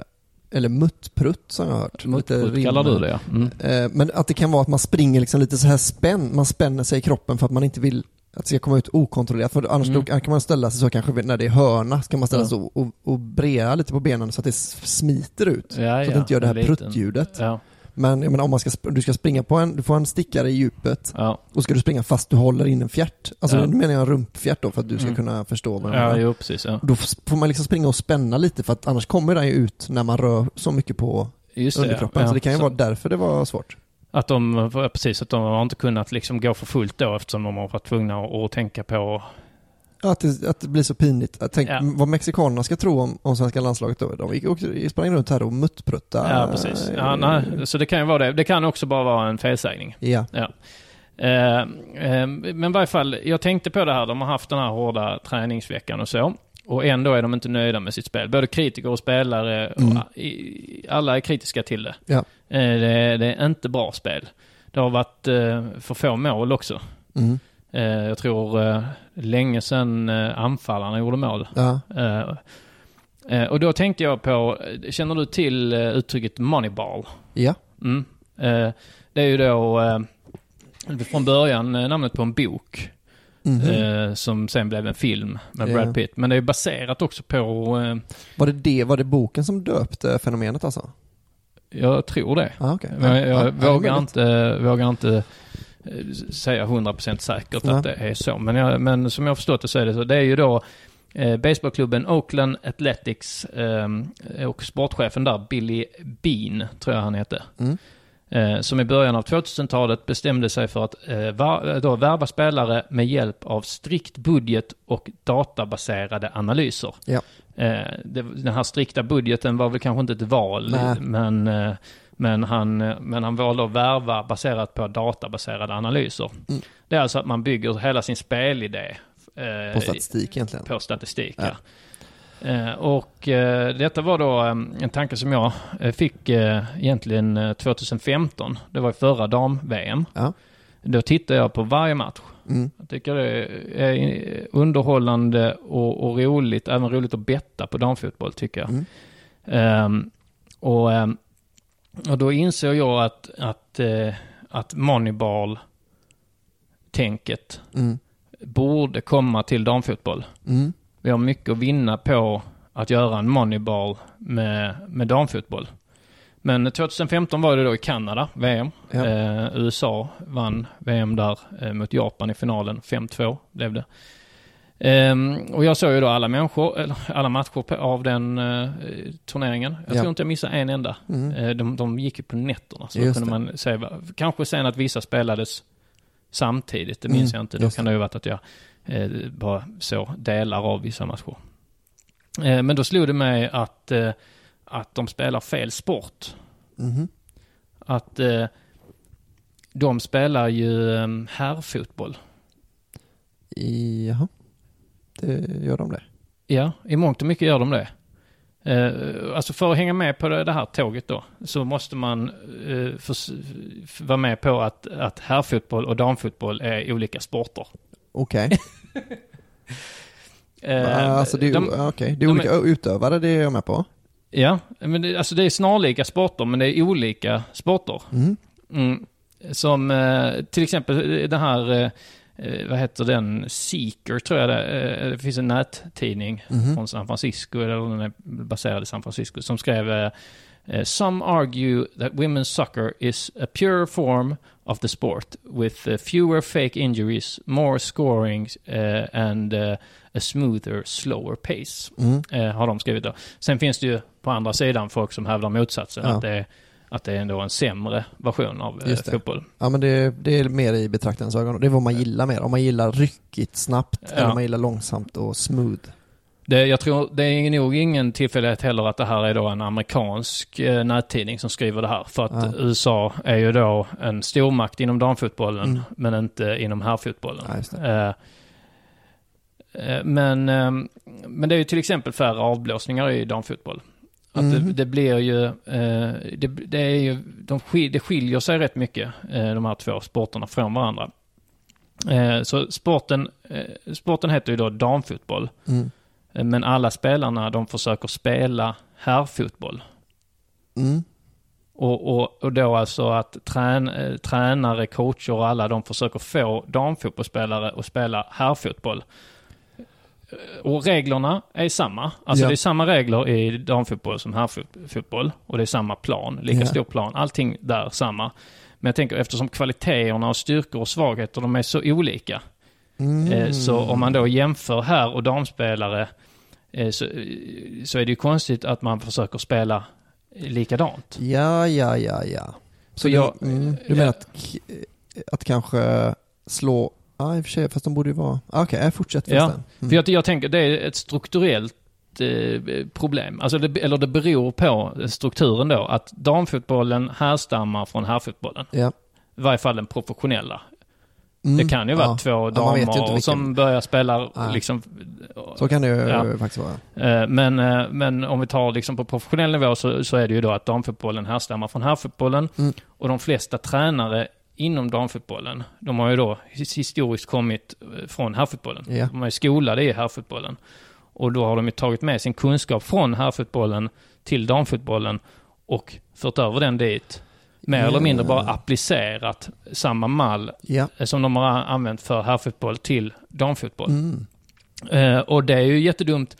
eller muttprutt som jag har hört. Muttprutt kallar du det, ja. Mm. Eh, men att det kan vara att man springer liksom lite så här spänn, man spänner sig i kroppen för att man inte vill att det ska komma ut okontrollerat. För annars Mm. kan man ställa sig så kanske när det är hörna, ska man ställa Ja. sig och, och, och brea lite på benen så att det smiter ut. Ja, så att det inte gör det här pruttljudet. Ja. Men jag menar, om man ska, du ska springa på en, du får en stickare i djupet Ja. och ska du springa fast du håller in en fjärt. Alltså Ja. nu menar jag en rumpfjärt då för att du ska Mm. kunna förstå vad jag Ja, menar. jo, precis. Ja. Då får man liksom springa och spänna lite för att annars kommer den ju ut när man rör så mycket på Just det, underkroppen. ja. Så det kan ju Så- vara därför det var svårt. Att de, precis, att de har inte kunnat liksom gå för fullt då eftersom de har varit tvungna att, att tänka på... Att, det, att det blir så pinigt. Tänk, Ja. Vad mexikanerna ska tro om, om svenska landslaget då. De gick, också, sprang runt här och muttpruttade. Ja, precis. Ja, nej, så det kan ju vara det. Det kan också bara vara en felsägning. Ja. ja. Eh, eh, men i varje fall, jag tänkte på det här. De har haft den här hårda träningsveckan och så. Och ändå är de inte nöjda med sitt spel. Både kritiker och spelare, Mm. och, alla är kritiska till det. Ja. Eh, det. Det är inte bra spel. Det har varit eh, för få mål också. Mm. Eh, jag tror eh, länge sedan eh, anfallarna gjorde mål. Ja. Och då tänkte jag på, känner du till uttrycket moneyball? Ja. Mm. Det är ju då från början namnet på en bok. Mhm. Eh, som sen blev en film med. Brad Pitt. Men det är baserat också på, Var det, det, var det boken som döpte fenomenet alltså? jag tror det. Ah, okej. Men jag, Ja, ja, jag vågar, möjligt. inte, vågar inte säga 100% säkert Nej. att det är så. Men, jag, men som jag har förstått det så är det så. Det är ju då eh, baseballklubben Oakland Athletics eh, och sportchefen där, Billy Bean, tror jag han hette. Mm. Eh, som i början av 2000-talet bestämde sig för att eh, va, då värva spelare med hjälp av strikt budget och databaserade analyser. Ja. Eh, det, den här strikta budgeten var väl kanske inte ett val, Nej. men, eh, men, han, eh, men han valde att värva baserat på databaserade analyser. Mm. Det är alltså att man bygger hela sin spelidé eh, På statistik egentligen. på statistik. Ja. Ja. Eh, och eh, detta var då eh, en tanke som jag eh, fick egentligen eh, 2015. Det var i förra dam-VM. Ja. Då tittade jag på varje match. Mm. Jag tycker det är underhållande och, och roligt, även roligt att betta på damfotboll tycker jag. Mm. Ehm, och, ehm, och då insåg jag att, att, eh, att Moneyball-tänket Mm. borde komma till damfotboll. Mm. Vi har mycket att vinna på att göra en Moneyball med, med damfotboll. Men 2015 var det då i Kanada, VM. Ja. Eh, USA vann VM där eh, mot Japan i finalen. 5-2 blev det. Ehm, och jag såg ju då alla människor, eller <laughs> alla matcher av den eh, turneringen. Jag Ja. tror inte jag missade en enda. Mm. Eh, de, de gick ju på nätterna. Så kunde det. man se, kanske sen att vissa spelades samtidigt. Det minns Mm, jag inte. Då just kan det ju varit att jag eh, bara så delar av vissa matcher. Men då slog det mig att, att de spelar fel sport. Mhm. Att de spelar ju eh, herrfotboll. Jaha. Det gör de det. Ja, i mångt och mycket gör de det. Eh, alltså för att hänga med på det, här tåget då, så måste man f- vara med på att, att herrfotboll och damfotboll är olika sporter. Okej. <laughs> Eh, alltså det är, de- ja, okej. det är de olika utövare, det är jag med på. Ja, men det, alltså det är snarlika sporter, men det är olika sporter. Mm. Mm. Som till exempel den här, eh, vad heter den, Seeker tror jag det eh, Det finns en nättidning Mhm. från San Francisco, eller den är baserad i San Francisco, som skrev eh, eh, Some argue that women's soccer is a pure form of the sport with eh, fewer fake injuries, more scoring eh, and eh, a smoother, slower pace. Mm. Eh, har de skrivit då. Sen finns det ju på andra sidan folk som hävdar motsatsen, Ja. att, det är, att det är ändå en sämre version av eh, Just det. fotboll. Ja men det, det är mer i betraktarens ögon. Det är vad man gillar mer. Om man gillar ryckigt snabbt Ja. eller om man gillar långsamt och smooth. Det, jag tror, det är nog ingen tillfällighet heller att det här är då en amerikansk eh, nättidning som skriver det här. För att Ja. USA är ju då en stormakt inom damfotbollen, Mm. men inte inom herrfotbollen. Ja. Eh, eh, men, eh, men det är ju till exempel färre avblåsningar i damfotboll. Att det, Mhm. det blir ju, eh, det, det är ju, de skil, det skiljer sig rätt mycket, eh, de här två sporterna från varandra. Eh, så sporten, eh, sporten heter ju då damfotboll. Mm. Eh, Men alla spelarna de försöker spela herrfotboll. Mm. Och, och, och då alltså att trän, eh, tränare, coacher och alla de försöker få damfotbollsspelare att spela herrfotboll. Eh, Och reglerna är samma. Alltså Ja. det är samma regler i damfotboll som herrfotboll. Och det är samma plan, lika Ja. stor plan. Allting där samma. Men jag tänker eftersom kvaliteterna och styrkor och svagheter de är så olika. Mm. Eh, Så om man då jämför herr och damspelare eh, så, så är det ju konstigt att man försöker spela likadant. Ja, ja, ja, ja. Så du, jag- mm, du menar att, k- att kanske slå, ja i och för sig, fast de borde ju vara, ah, okej, okay, fortsätt Ja, förresten. Mm. för jag, jag tänker det är ett strukturellt eh, problem. Alltså det, eller det beror på strukturen då. Att damfotbollen härstammar från herrfotbollen. Ja. I varje fall den professionella. Mm, Det kan ju vara ja. två Ja, damer vilken- som börjar spela liksom... Så kan det ju Ja. faktiskt vara. Eh, Men, eh, men om vi tar liksom på professionell nivå så, så är det ju då att damfotbollen härstammar från herrfotbollen. Mm. Och de flesta tränare inom damfotbollen, de har ju då his- historiskt kommit eh, från herrfotbollen. Ja. De är skolade i herrfotbollen. Och då har de ju tagit med sin kunskap från herrfotbollen till damfotbollen och fört över den dit. Mer Ja. eller mindre bara applicerat samma mall eh, som de har använt för herrfotboll till damfotboll. Mm. Eh, och det är ju jättedumt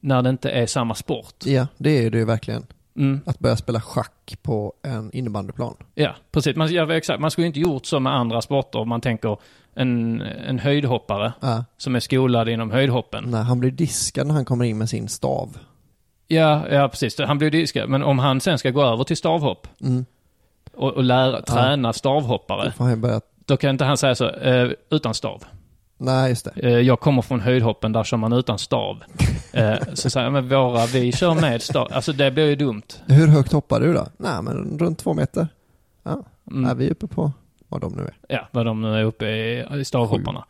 när det inte är samma sport. Ja, det är det ju verkligen. Mm. Att börja spela schack på en innebandyplan. Ja, precis. Man, ja, exakt. man skulle inte gjort så med andra sporter. Om man tänker en, en höjdhoppare Ja. som är skolad inom höjdhoppen. När han blir diskad när han kommer in med sin stav. Ja, ja precis. Han blir diskad. Men om han sen ska gå över till stavhopp Mm. och, och lära, träna stavhoppare. Då får han börja, Då kan inte han säga så, eh, utan stav. Nej just det. Eh, jag kommer från höjdhoppen, där kör man utan stav. <laughs> eh, så säger jag, men våra, vi kör med stav. Alltså det blir ju dumt. Hur högt hoppar du då? Nej men runt två meter. Ja, Mm. Nej, vi är uppe på vad de nu är. Ja, vad de nu är uppe i, i stavhopparna.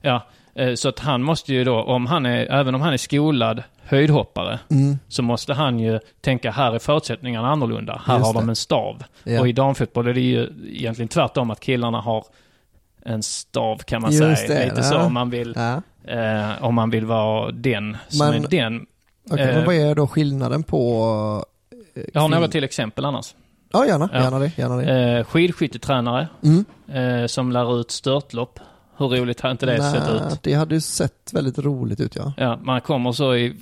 Ja, eh, så att han måste ju då, om han är, även om han är skolad höjdhoppare, Mm. så måste han ju tänka, här är förutsättningarna annorlunda. Här Just har de det. en stav. Ja. Och i damfotboll är det ju egentligen tvärtom, att killarna har en stav kan man Just säga. det, Lite ja. så om man vill, Ja. eh, om man vill vara den som Men- är den. Okej, Eh, men vad är då skillnaden på... eh, Jag har några till exempel annars. Ja, gärna. Ja. Gärna det. Gärna det. Eh, skidskyttetränare Mm. eh, som lär ut störtlopp. Hur roligt har inte det sett ut? Det hade ju sett väldigt roligt ut ja. Ja, man kommer så i,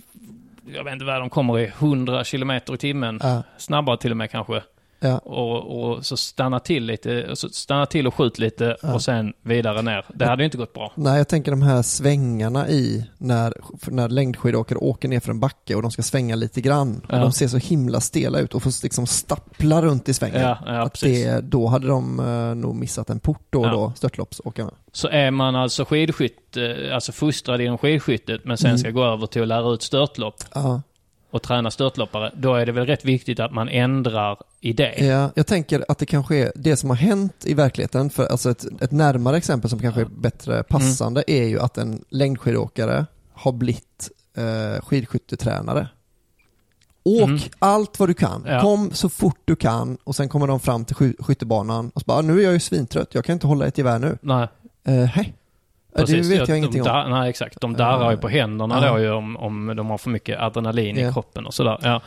jag vet inte vad de kommer i, 100 kilometer i timmen. Snabbare till och med kanske. Ja. Och, och så stanna till lite, och så stanna till och skjut lite Ja. och sen vidare ner. Det hade ju inte gått bra. Nej, jag tänker de här svängarna i när, när längdskidåkare åker ner för en backe och de ska svänga lite grann. Och Ja. de ser så himla stela ut och får liksom stappla runt i svängen. Ja, ja, att precis. det, då hade de eh, nog missat en port då och då, störtloppsåkarna. Så är man alltså skidskytt, eh, alltså fostrad inom skidskyttet men sen Mm. ska gå över till att lära ut störtlopp. Och träna störtloppare, då är det väl rätt viktigt att man ändrar i det. Ja, jag tänker att det kanske är det som har hänt i verkligheten, för alltså ett, ett närmare exempel som kanske är bättre passande är ju att en längdskidåkare har blivit eh, skidskyttetränare. Åk Mm. allt vad du kan, Ja. kom så fort du kan och sen kommer de fram till sky- skyttebanan och så bara, "Ah, nu är jag ju svintrött, jag kan inte hålla ett gevär nu. Nej. Uh, hej. Det Precis, vet ja, jag ingenting om. Nej, exakt. De darrar ju på händerna Ja. då ju om, om de har för mycket adrenalin i kroppen och sådär. Ja.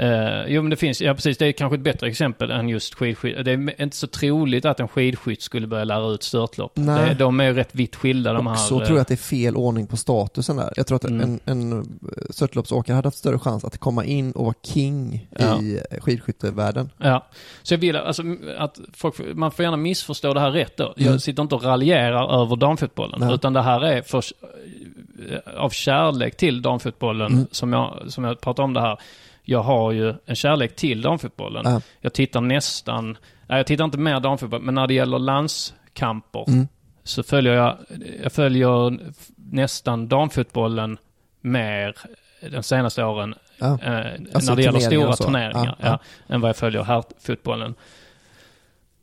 Eh, jo men det finns, ja precis, det är kanske ett bättre exempel än just skidskytt. Det är inte så troligt att en skidskytt skulle börja lära ut störtlopp. Det, de är ju rätt vitt skilda de här. Och så eh, tror jag att det är fel ordning på statusen där. Jag tror att Mm. en, en störtloppsåkare hade haft större chans att komma in och vara king Ja. i skidskyttevärlden. Ja, så jag vill alltså att folk, man får gärna missförstå det här rätt då. Jag Mm. sitter inte och raljerar över damfotbollen. Nej. Utan det här är för, av kärlek till damfotbollen Mm. som, jag, som jag pratar om det här. Jag har ju en kärlek till damfotbollen. Ja. Jag tittar nästan, nej jag tittar inte mer damfotboll, men när det gäller landskamper Mm. så följer jag, jag följer nästan damfotbollen mer de senaste åren Ja. eh, Alltså när det gäller stora turneringar. Ja. än vad jag följer herrfotbollen.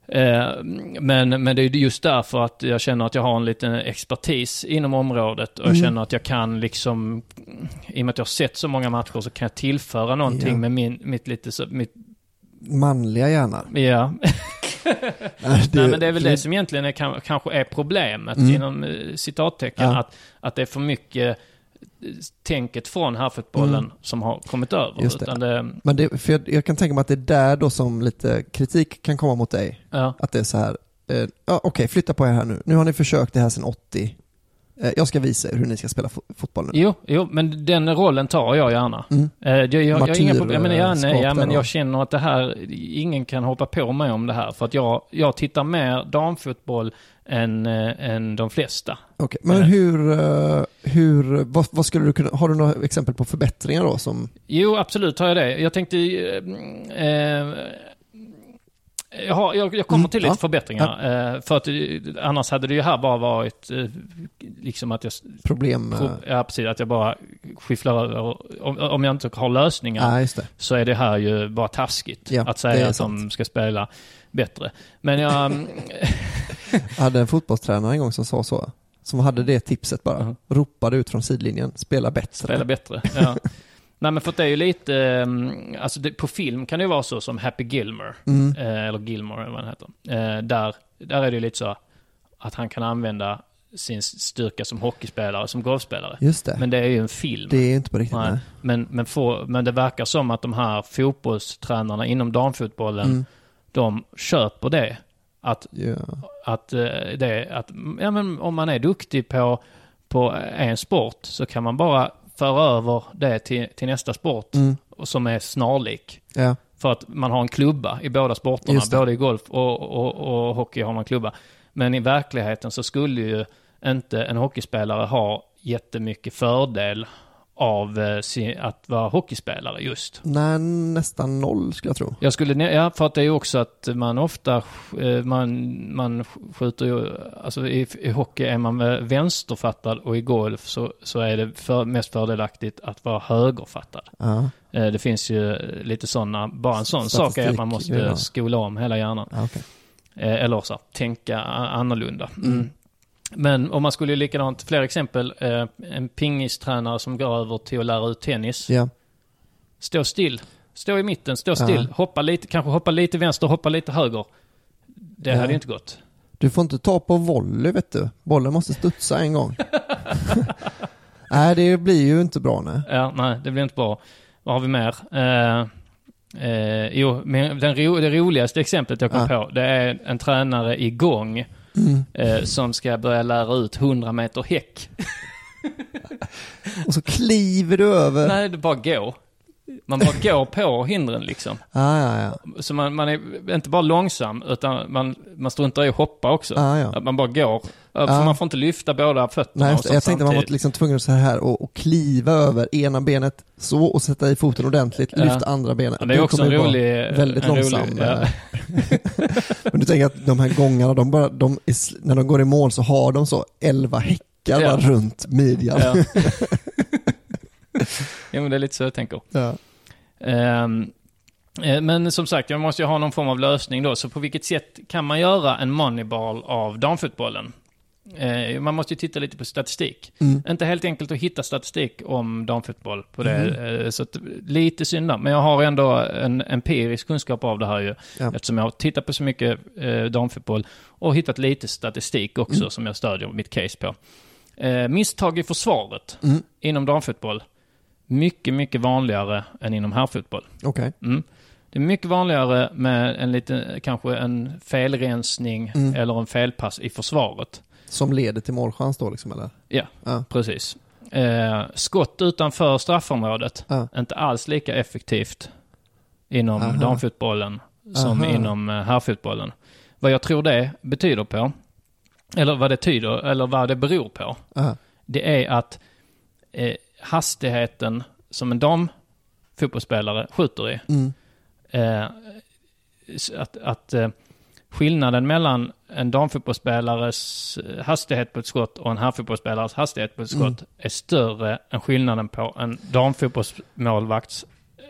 Eh, men, men det är just därför att jag känner att jag har en liten expertis inom området och jag Mm. känner att jag kan liksom, i och med att jag har sett så många matcher så kan jag tillföra någonting Ja. med min, mitt lite så, mitt, Manliga hjärna. ja. <laughs> Nej, det- Nej men det är väl det- som egentligen är, kan, kanske är problemet Mm. inom eh, citattecken. Ja. Att, att det är för mycket tänket från herrfotbollen Mm. som har kommit över. Det. Det Men det, för jag, jag kan tänka mig att det är där då som lite kritik kan komma mot dig. Ja. Att det är så här, eh, ja okej flytta på er här nu. Nu har ni försökt det här sedan 80. Eh, jag ska visa er hur ni ska spela fo- fotboll nu. Jo, jo, men den rollen tar jag gärna. Mm. Eh, jag, jag, jag, har inga problem. Men, ja, nej, Martyrskap ja, men där jag känner att det här, ingen kan hoppa på mig om det här. För att jag, jag tittar mer damfotboll än, eh, än de flesta. Okej, men hur, eh, hur vad, vad skulle du kunna, har du några exempel på förbättringar då som, Jo, absolut har jag det. Jag tänkte... Eh, eh, jag, har, jag, jag kommer Mm, till lite ja. förbättringar. Eh, för att eh, annars hade det ju här bara varit eh, liksom att jag... problem? eh, Pro, ja, precis. Att jag bara skifflar över. Om, om jag inte har lösningar Ja, så är det här ju bara taskigt. Ja, att säga att de ska spela bättre. Men jag... <laughs> <laughs> Jag hade en fotbollstränare en gång som sa så. Som hade det tipset bara. Mhm. Ropade ut från sidlinjen, spela bättre. Spela bättre. Ja. <laughs> Nej men för att det är ju lite, mm, alltså det, på film kan det ju vara så som Happy Gilmore, Mm. eh, eller Gilmore eller vad han heter. Eh, där, där är det ju lite så att han kan använda sin styrka som hockeyspelare, som golfspelare. Just det. Men det är ju en film. Det är inte på riktigt, nej. Men, men, få, men det verkar som att de här fotbollstränarna inom damfotbollen, Mm. de köper det. Att, Ja. att, eh, det, att ja, men om man är duktig på, på en sport så kan man bara föra över det till, till nästa sport Mm. som är snarlik. Ja. För att man har en klubba i båda sporterna. Både i golf och, och, och hockey har man klubba. Men i verkligheten så skulle ju inte en hockeyspelare ha jättemycket fördel av eh, att vara hockeyspelare just. Nej, nästan noll skulle jag tro. Jag skulle, ja för att det är ju också att man ofta, eh, man, man skjuter ju, alltså i, i hockey är man vänsterfattad och i golf så, så är det för, mest fördelaktigt att vara högerfattad. Ja. Eh, Det finns ju lite sådana, bara en sån sak är att man måste ja. skola om hela hjärnan. Ja. Eh, Eller så, tänka annorlunda. Mm. Men om man skulle ju likadant, fler exempel, eh, en pingistränare som går över till att lära ut tennis. Ja. Stå still. Stå i mitten, stå Ja. still. Hoppa lite, kanske hoppa lite vänster, hoppa lite höger. Det Ja. hade ju inte gått. Du får inte ta på volley vet du. Bollen måste studsa en gång. <laughs> nej, det blir ju inte bra nej. Ja, nej, det blir inte bra. Vad har vi mer? Eh, eh, jo, men den ro, det roligaste exemplet jag kom på, det är en tränare igång Mm. eh, som ska börja lära ut 100 meter häck. Och så kliver du över. Nej, det bara gå. Man bara går på hindren liksom. <laughs> Ah, ja, ja. Så man, man är inte bara långsam, utan man, man struntar i att hoppa också. Ah, ja. Att man bara går. För Ah. man får inte lyfta båda fötterna Nej, jag tänkte man var samtidigt. liksom tvungen att så här och, och kliva över ena benet så och sätta i foten ordentligt, Ja. lyfta andra benet. Ja, det är också en rolig- Väldigt en rolig- långsam. ja. eh. <laughs> Men du tänker att de här gångarna, de bara, de, är när de går i mål så har de så 11 häckar Ja. runt midjan. <laughs> Ja. men det är lite så jag tänker. Ja. Eh, men som sagt, jag måste ju ha någon form av lösning då. Så på vilket sätt kan man göra en moneyball av damfotbollen? Eh, man måste ju titta lite på statistik. Mm. Inte helt enkelt att hitta statistik om damfotboll på det. Mhm. eh, Så att, lite synd. Men jag har ändå en empirisk kunskap av det här ju. Ja. Eftersom jag har tittat på så mycket damfotboll och hittat lite statistik också Mm. som jag stödjer mitt case på. Misstag i försvaret Mm. inom damfotboll. Mycket, mycket vanligare än inom herrfotboll. Okej. Mm. Det är mycket vanligare med en liten, kanske en felrensning Mm. eller en felpass i försvaret. Som leder till målchans då liksom eller? Ja, Ja. precis. Eh, skott utanför straffområdet, Ja. inte alls lika effektivt inom Aha. damfotbollen som Aha. inom eh, herrfotbollen. Vad jag tror det betyder på, eller vad det tyder, eller vad det beror på, Aha. det är att eh, hastigheten som en damfotbollsspelare skjuter i, Mm. eh, att, att eh, skillnaden mellan en damfotbollsspelares eh, hastighet på ett skott och en herrfotbollsspelares hastighet på ett skott Mm. är större än skillnaden på en damfotbollsmålvakts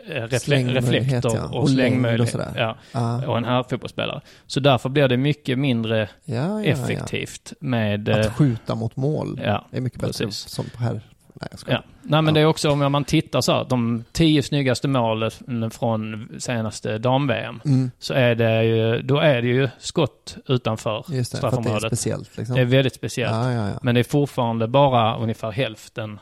eh, refle- reflektor ja. och, Och och slängmöjlighet. sådär. Ja, Ah. och en herrfotbollsspelare. Så därför blir det mycket mindre Ja, effektivt med... Att skjuta mot mål Ja, är mycket bättre precis. som på här. Nej, jag skojar. Ja. Nej men det är också om man tittar så här, de tio snyggaste målen från senaste dam-VM. Mm. Så är det ju, då är det ju skott utanför Just det, för att det är straffområdet. speciellt liksom. Det är väldigt speciellt. Ja, ja, ja. Men det är fortfarande bara ungefär hälften.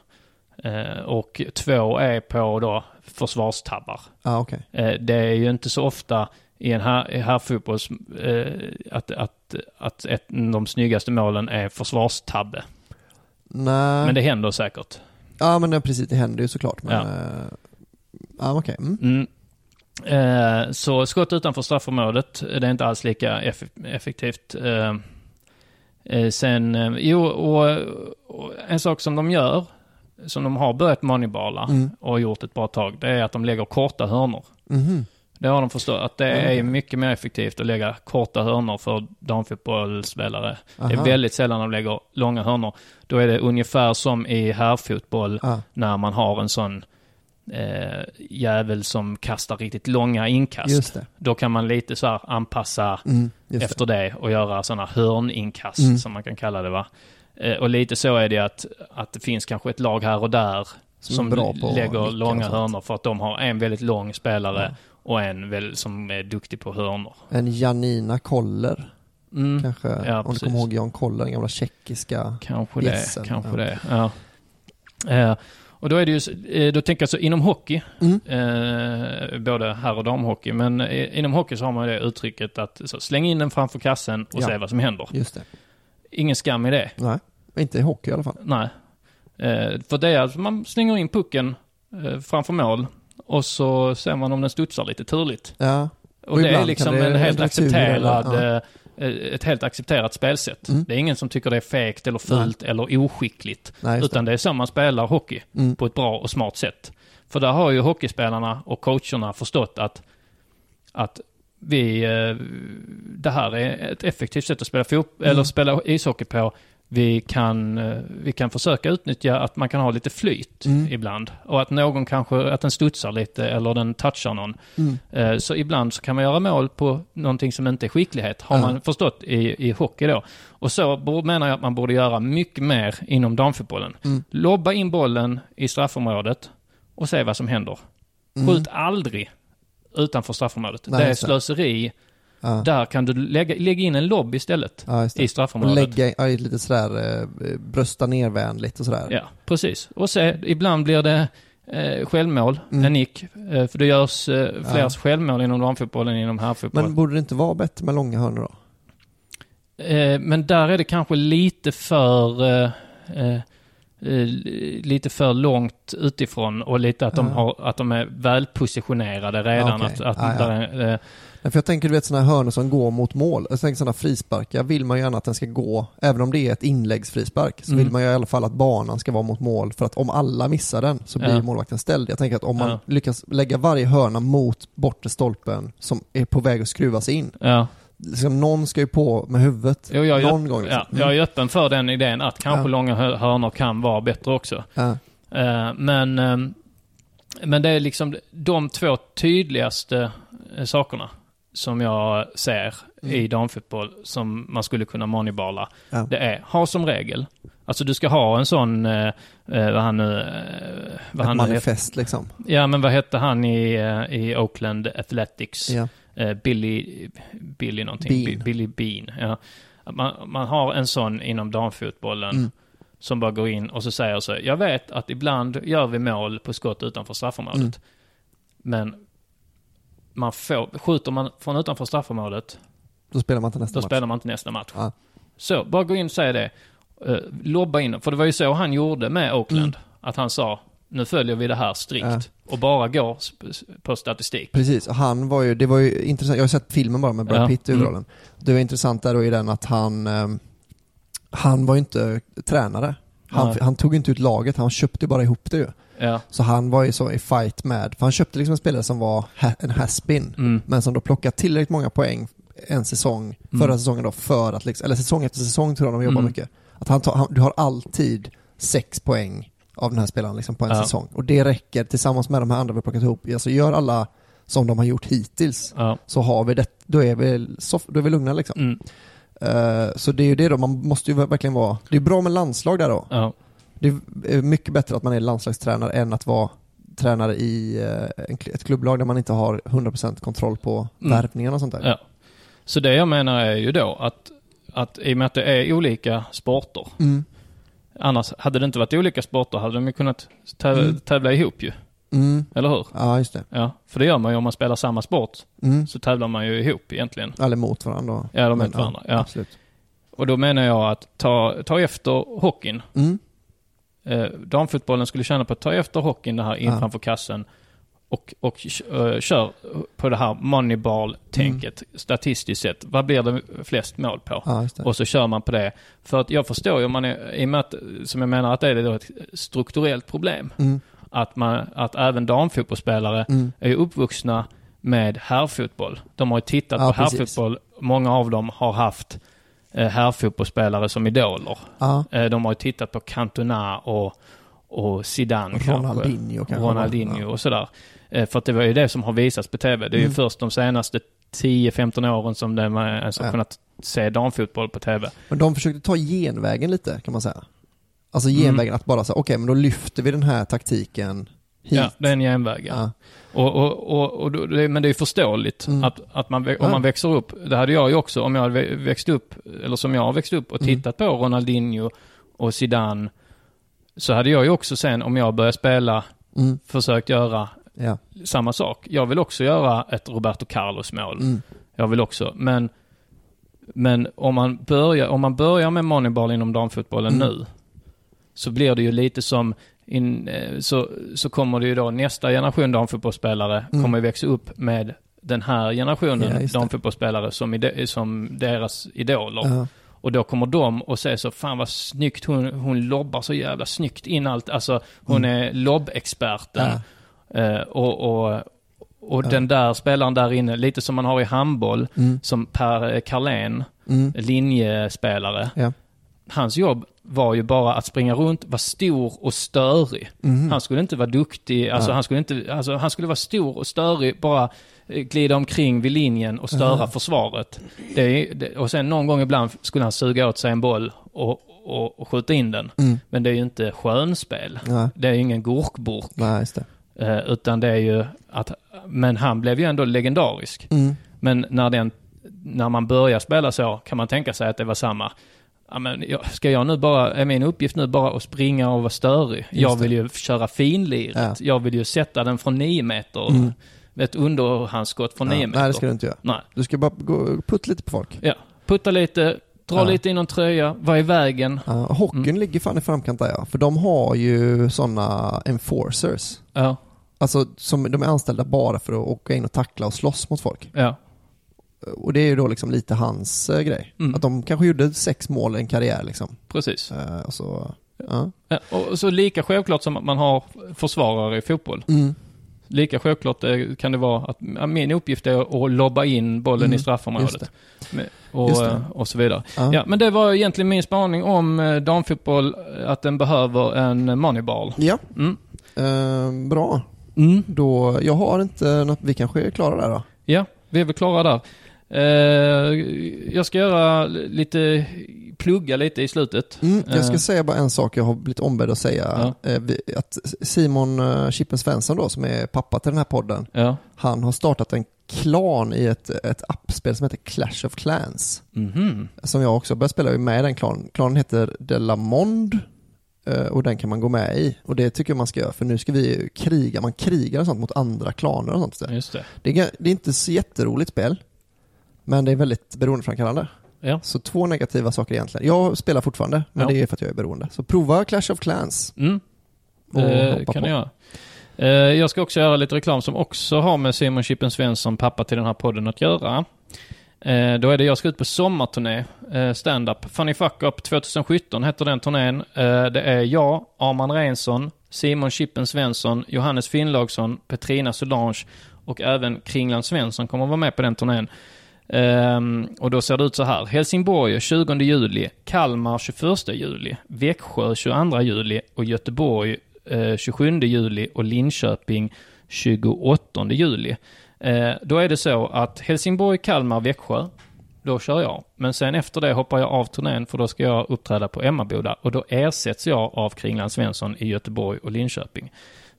Eh, och två är på då försvarstabbar. Ja, okej. Eh, det är ju inte så ofta i en här, i herrfotbolls eh, att, att, att ett, de snyggaste målen är försvarstabbe. Nej. Men det händer säkert. Ja, men precis, det händer ju såklart. Men, Ja. eh, ja, okej. Mm. Mm. Eh, så skott utanför straffområdet, det är inte alls lika eff- effektivt. Eh, eh, sen, eh, jo, och, och en sak som de gör, som de har börjat moneyballa Mm. och gjort ett bra tag, det är att de lägger korta hörnor. Mhm. Det har de förstått, att det är mycket mer effektivt att lägga korta hörnor för damfotbollsspelare. Det är väldigt sällan de lägger långa hörnor. Då är det ungefär som i herrfotboll Ah. när man har en sån eh, jävel som kastar riktigt långa inkast. Det. Då kan man lite så här anpassa Mm, efter det. och göra sådana hörninkast Mm. som man kan kalla det va. Eh, och lite så är det att, att det finns kanske ett lag här och där Som som, lägger långa hörnor för att de har en väldigt lång spelare och en väl, som är duktig på hörnor. En Janina Koller. Mm. Kanske, Ja, om du kommer ihåg Jan Koller, den gamla tjeckiska Kanske det, kanske Ja. det. Ja. Eh, och då är det ju, eh, då tänker jag så inom hockey, Mm. eh, både herr och damhockey, men eh, inom hockey så har man det uttrycket att så, släng in den framför kassen och Ja. se vad som händer. Just det. Ingen skam i det. Nej, inte i hockey i alla fall. Nej. Eh, för det är alltså, man slänger in pucken eh, framför mål och så ser man om den studsar lite turligt. Ja. Och, det är liksom det en helt eller- accepterad, ja. eh, ett helt accepterat spelsätt. Mm. Det är ingen som tycker det är fegt eller fult eller oskickligt. Nej, utan det är så man spelar hockey Mm. på ett bra och smart sätt. För där har ju hockeyspelarna och coacherna förstått att, att vi, eh, det här är ett effektivt sätt att spela, fot- Mm. eller spela ishockey på. Vi kan, eh, vi kan försöka utnyttja att man kan ha lite flyt Mm. ibland. Och att någon kanske, att den studsar lite eller den touchar någon. Mm. Eh, Så ibland så kan man göra mål på någonting som inte är skicklighet, har Ja. man förstått i, i hockey då. Och så menar jag att man borde göra mycket mer inom damfotbollen. Mm. Lobba in bollen i straffområdet och se vad som händer. Mm. Skjut aldrig utanför straffområdet. Nej, det är slöseri. Ja. Där kan du lägga, lägga in en lobb istället Ja, i Och straffområdet. lägga ja, lite sådär, eh, brösta nervänligt och sådär. Ja, precis. Och se, ibland blir det eh, självmål, Mm. en nick. Eh, för det görs eh, fler Ja. självmål inom damfotbollen än inom herrfotbollen. Men borde det inte vara bättre med långa hörnor då? Eh, men där är det kanske lite för... Eh, eh, eh, lite för långt utifrån och lite att de, har, att de är välpositionerade redan. Okej. Att, att Ja, ja. Där Nej, för jag tänker du vet sådana hörnor som går mot mål. Jag tänker sådana frisparkar vill man ju gärna att den ska gå, även om det är ett inläggsfrispark, så Mm. vill man ju i alla fall att banan ska vara mot mål. För att om alla missar den så blir Ja. målvakten ställd. Jag tänker att om man Ja. lyckas lägga varje hörna mot bortre stolpen som är på väg att skruvas in. ja. Liksom, någon ska ju på med huvudet Jo, jag, någon öpp- gång. Liksom. ja, jag är öppen för den idén att kanske Ja. långa hö- hörnor kan vara bättre också. Ja. Eh, men, ehm, men det är liksom de två tydligaste eh, sakerna som jag ser Mm. i damfotboll som man skulle kunna moneyballa. Ja. Det är, ha som regel, alltså du ska ha en sån, eh, eh, vad han nu... Eh, vad Ett han nu heter. manifest liksom. Ja, men vad hette han i, eh, i Oakland Athletics? Ja. Eh, Billy, Billy någonting. Bean. Bi- Billy Bean. Ja. Man, man har en sån inom damfotbollen Mm. som bara går in och så säger så. Jag vet att ibland gör vi mål på skott utanför straffområdet. Mm. Men man får, skjuter man från utanför straffområdet, Då spelar man inte nästa då match. spelar man inte nästa match. Ja. Så, bara gå in och säga det. Uh, lobba in. För det var ju så han gjorde med Oakland. Mm. Att han sa, nu följer vi det här strikt. Ja. Och bara går på statistik. Precis, och han var ju, det var ju intressant, jag har sett filmen bara med Brad Ja, Pitt i mm. huvudrollen. Det var intressant där då i den att han, ehm, han var ju inte tränare. Han, han tog inte ut laget, han köpte bara ihop det ju. Ja. Så han var ju så i fight med, för han köpte liksom en spelare som var ha, en has-been, Mm. men som då plockade tillräckligt många poäng en säsong, Mm. förra säsongen då, för att liksom, eller säsong efter säsong tror jag de jobbar Mm. mycket. Att han, tar, han du har alltid sex poäng av den här spelaren liksom på en Ja. säsong. Och det räcker tillsammans med de här andra vi har plockat ihop. Alltså gör alla som de har gjort hittills, Ja. så har vi det, då är vi, soff, då är vi lugna liksom. Mm. Eh, så det är ju det då, man måste ju verkligen vara, det är bra med landslag där då. Ja. Det är mycket bättre att man är landslagstränare än att vara tränare i eh, ett klubblag där man inte har 100% kontroll på Mm. värvningarna och sånt där. Ja. Så det jag menar är ju då att, att i och med att det är olika sporter. Mm. Annars, hade det inte varit olika sporter hade de ju kunnat täv- Mm. tävla ihop ju. Mm. Eller hur? Ja, just det. Ja, för det gör man ju om man spelar samma sport. Mm. Så tävlar man ju ihop egentligen. Eller mot varandra. Ja, Men, mot varandra. Ja. Absolut. Och då menar jag att ta, ta efter hockeyn. Mm. Eh, damfotbollen skulle tjäna på att ta efter hockeyn det här in Ja. framför kassen. Och, och eh, kör på det här moneyball-tänket statistiskt sett. Vad blir det flest mål på? Ja. Och så kör man på det. För att jag förstår ju man är, i och med att, som jag menar att det är då ett strukturellt problem. Mm. Att, man, att även damfotbollsspelare Mm. är ju uppvuxna med herrfotboll. De har ju tittat Ja, på precis. herrfotboll. Många av dem har haft eh, herrfotbollsspelare som idoler. Ja. Eh, de har ju tittat på Cantona och, och Zidane Ronaldinho kanske. kanske. Ronaldinho Ja. och sådär. Eh, för att det var ju det som har visats på tv. Det är ju Mm. först de senaste 10-15 åren som man ens har Ja. kunnat se damfotboll på tv. Men de försökte ta genvägen lite kan man säga. Alltså Mm. genvägen att bara säga, okej men då lyfter vi den här taktiken hit. Ja, det är en genväg. Ja. Och, och, och, och det, men det är förståeligt Mm. att, att man, om Ja. man växer upp, det hade jag ju också om jag hade vä- växt upp, eller som jag har växt upp och Mm. tittat på Ronaldinho och Zidane, så hade jag ju också sen, om jag började spela, Mm. försökt göra Ja. samma sak. Jag vill också göra ett Roberto Carlos-mål. Mm. Jag vill också, men, men om, man börjar, om man börjar med Moneyball inom damfotbollen Mm. nu, så blir det ju lite som, in, eh, så, så kommer det ju då nästa generation damfotbollsspelare Mm. kommer växa upp med den här generationen Ja, damfotbollsspelare som, ide, som deras idoler. Ja. Och då kommer de och säga så, fan vad snyggt hon, hon lobbar så jävla snyggt in allt. Alltså hon Mm. är lobbexperten. Ja. Eh, och och, och Ja. den där spelaren där inne, lite som man har i handboll, Mm. som Per Carlén, Mm. linjespelare. Hans jobb var ju bara att springa runt, vara stor och störig. Mhm. Han skulle inte vara duktig, alltså, Ja. han, skulle inte, alltså han skulle vara stor och störig, bara eh, glida omkring vid linjen och störa Ja. försvaret. Det, det, och sen någon gång ibland skulle han suga åt sig en boll och, och, och skjuta in den. Mm. Men det är ju inte skönspel. Nej. Det är ju ingen gurkburk. Nej. Eh, utan det är ju att, men han blev ju ändå legendarisk. Mm. Men när, den, när man börjar spela så kan man tänka sig att det var samma. Ja, men ska jag nu bara, är min uppgift nu bara att springa och vara störig? jag vill ju köra finliret. Ja. Jag vill ju sätta den från nio meter. Mm. Ett underhandsskott från Ja. nio meter. Nej, det ska du inte göra. Nej. Du ska bara gå putt lite på folk. Ja, putta lite, Dra Ja. lite i någon tröja, var i vägen. Ja, hockeyn Mm. ligger fan i framkant där ja. För de har ju sådana enforcers. Ja. Alltså som, de är anställda bara för att åka in och tackla och slåss mot folk. Ja. Och det är ju då liksom lite hans eh, grej. Mm. Att de kanske gjorde sex mål i en karriär liksom. Precis. Eh, och så, ja. Och så lika självklart som att man har försvarare i fotboll. Mm. Lika självklart eh, kan det vara att min uppgift är att lobba in bollen Mm, i straffområdet. Och, eh, och så vidare. Ja. Ja. men det var egentligen min spaning om eh, damfotboll, att den behöver en moneyball. Ja. Eh, bra. Mm. Då, jag har inte något, vi kanske är klara där då. Ja, vi är väl klara där. Eh, jag ska göra lite, plugga lite i slutet. Mm, jag ska Eh, säga bara en sak jag har blivit ombedd att säga. Eh, vi- Att Simon eh, Chippen Svensson då, som är pappa till den här podden, Ja. han har startat en klan i ett, ett appspel som heter Clash of Clans. Mhm. Som jag också börjar spela med i den klanen. Klanen heter Delamond eh, och den kan man gå med i. Och det tycker jag man ska göra, för nu ska vi ju kriga, man krigar och sånt mot andra klaner och sånt. Just det. Det är, det är inte så jätteroligt spel, men det är väldigt beroendeframkallande. Ja. Så två negativa saker egentligen. Jag spelar fortfarande, men Ja. det är för att jag är beroende. Så prova Clash of Clans. Mm. Hoppa kan på. jag. Eh, Jag ska också göra lite reklam som också har med Simon Chippen Svensson, pappa till den här podden, att göra. Eh, Då är det jag ska ut på sommarturné, eh, stand-up. Funny Fuck Up 2017 heter den turnén. Eh, Det är jag, Arman Reinsson, Simon Chippen Svensson, Johannes Finnlaugsson, Petrina Solange och även Kringland Svensson kommer att vara med på den turnén. Um, och då ser det ut så här. Helsingborg 20 juli, Kalmar 21 juli, Växjö 22 juli och Göteborg eh, 27 juli och Linköping 28 juli. Eh, då är det så att Helsingborg, Kalmar, Växjö, då kör jag. Men sen efter det hoppar jag av turnén för då ska jag uppträda på Emmaboda och då ersätts jag av Kringland Svensson i Göteborg och Linköping.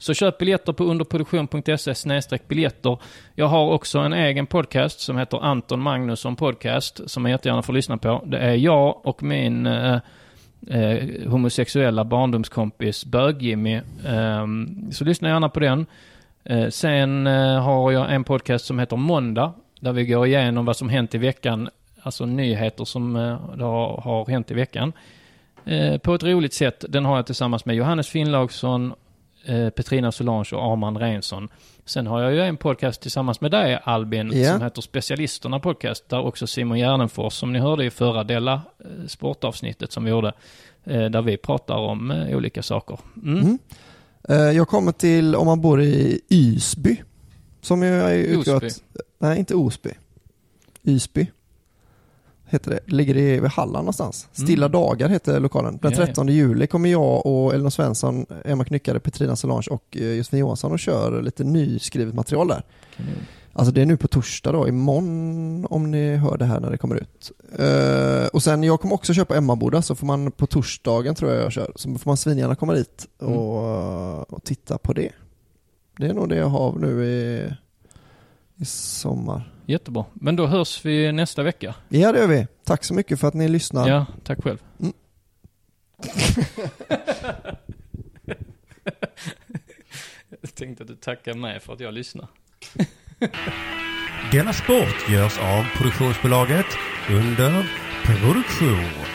Så köp biljetter på underproduktion.se biljetter. Jag har också en egen podcast som heter Anton Magnusson Podcast som jag jättegärna får lyssna på. Det är jag och min eh, eh, homosexuella barndomskompis Bög-Jimmy. Eh, så lyssna gärna på den. Eh, sen eh, har jag en podcast som heter Måndag där vi går igenom vad som hänt i veckan, alltså nyheter som eh, har, har hänt i veckan. Eh, på ett roligt sätt. Den har jag tillsammans med Johannes Finnlaugsson, Petrina Solange och Arman Reinsson. Sen har jag ju en podcast tillsammans med dig Albin Ja. som heter Specialisterna Podcast där också Simon Gärdenfors som ni hörde i förra Della eh, sportavsnittet som vi gjorde eh, där vi pratar om eh, olika saker. Mm. Mm. Eh, Jag kommer till, om man bor i Ysby, som ju är utgått... Osby. Nej, inte Osby. Ysby. Heter det. Ligger i Halland någonstans. Stilla Mm. dagar heter lokalen. Den Ja, ja. 13 juli kommer jag och Elinor Svensson, Emma Knyckare, Petrina Solange och eh, Josefin Johansson och kör lite nyskrivet material där. Alltså det är nu på torsdag då, imorgon om ni hör det här när det kommer ut. Eh, och sen jag kommer också köpa Emmaboda så får man på torsdagen tror jag jag kör. Så får man svingärna komma dit och, och titta på det. Det är nog det jag har nu i, i sommar. Jättebra. Men då hörs vi nästa vecka. Ja det gör vi. Tack så mycket för att ni lyssnar. Ja, tack själv. Mm. <laughs> Jag tänkte att du tackar mig för att jag lyssnar. Denna sport görs av produktionsbolaget under produktion.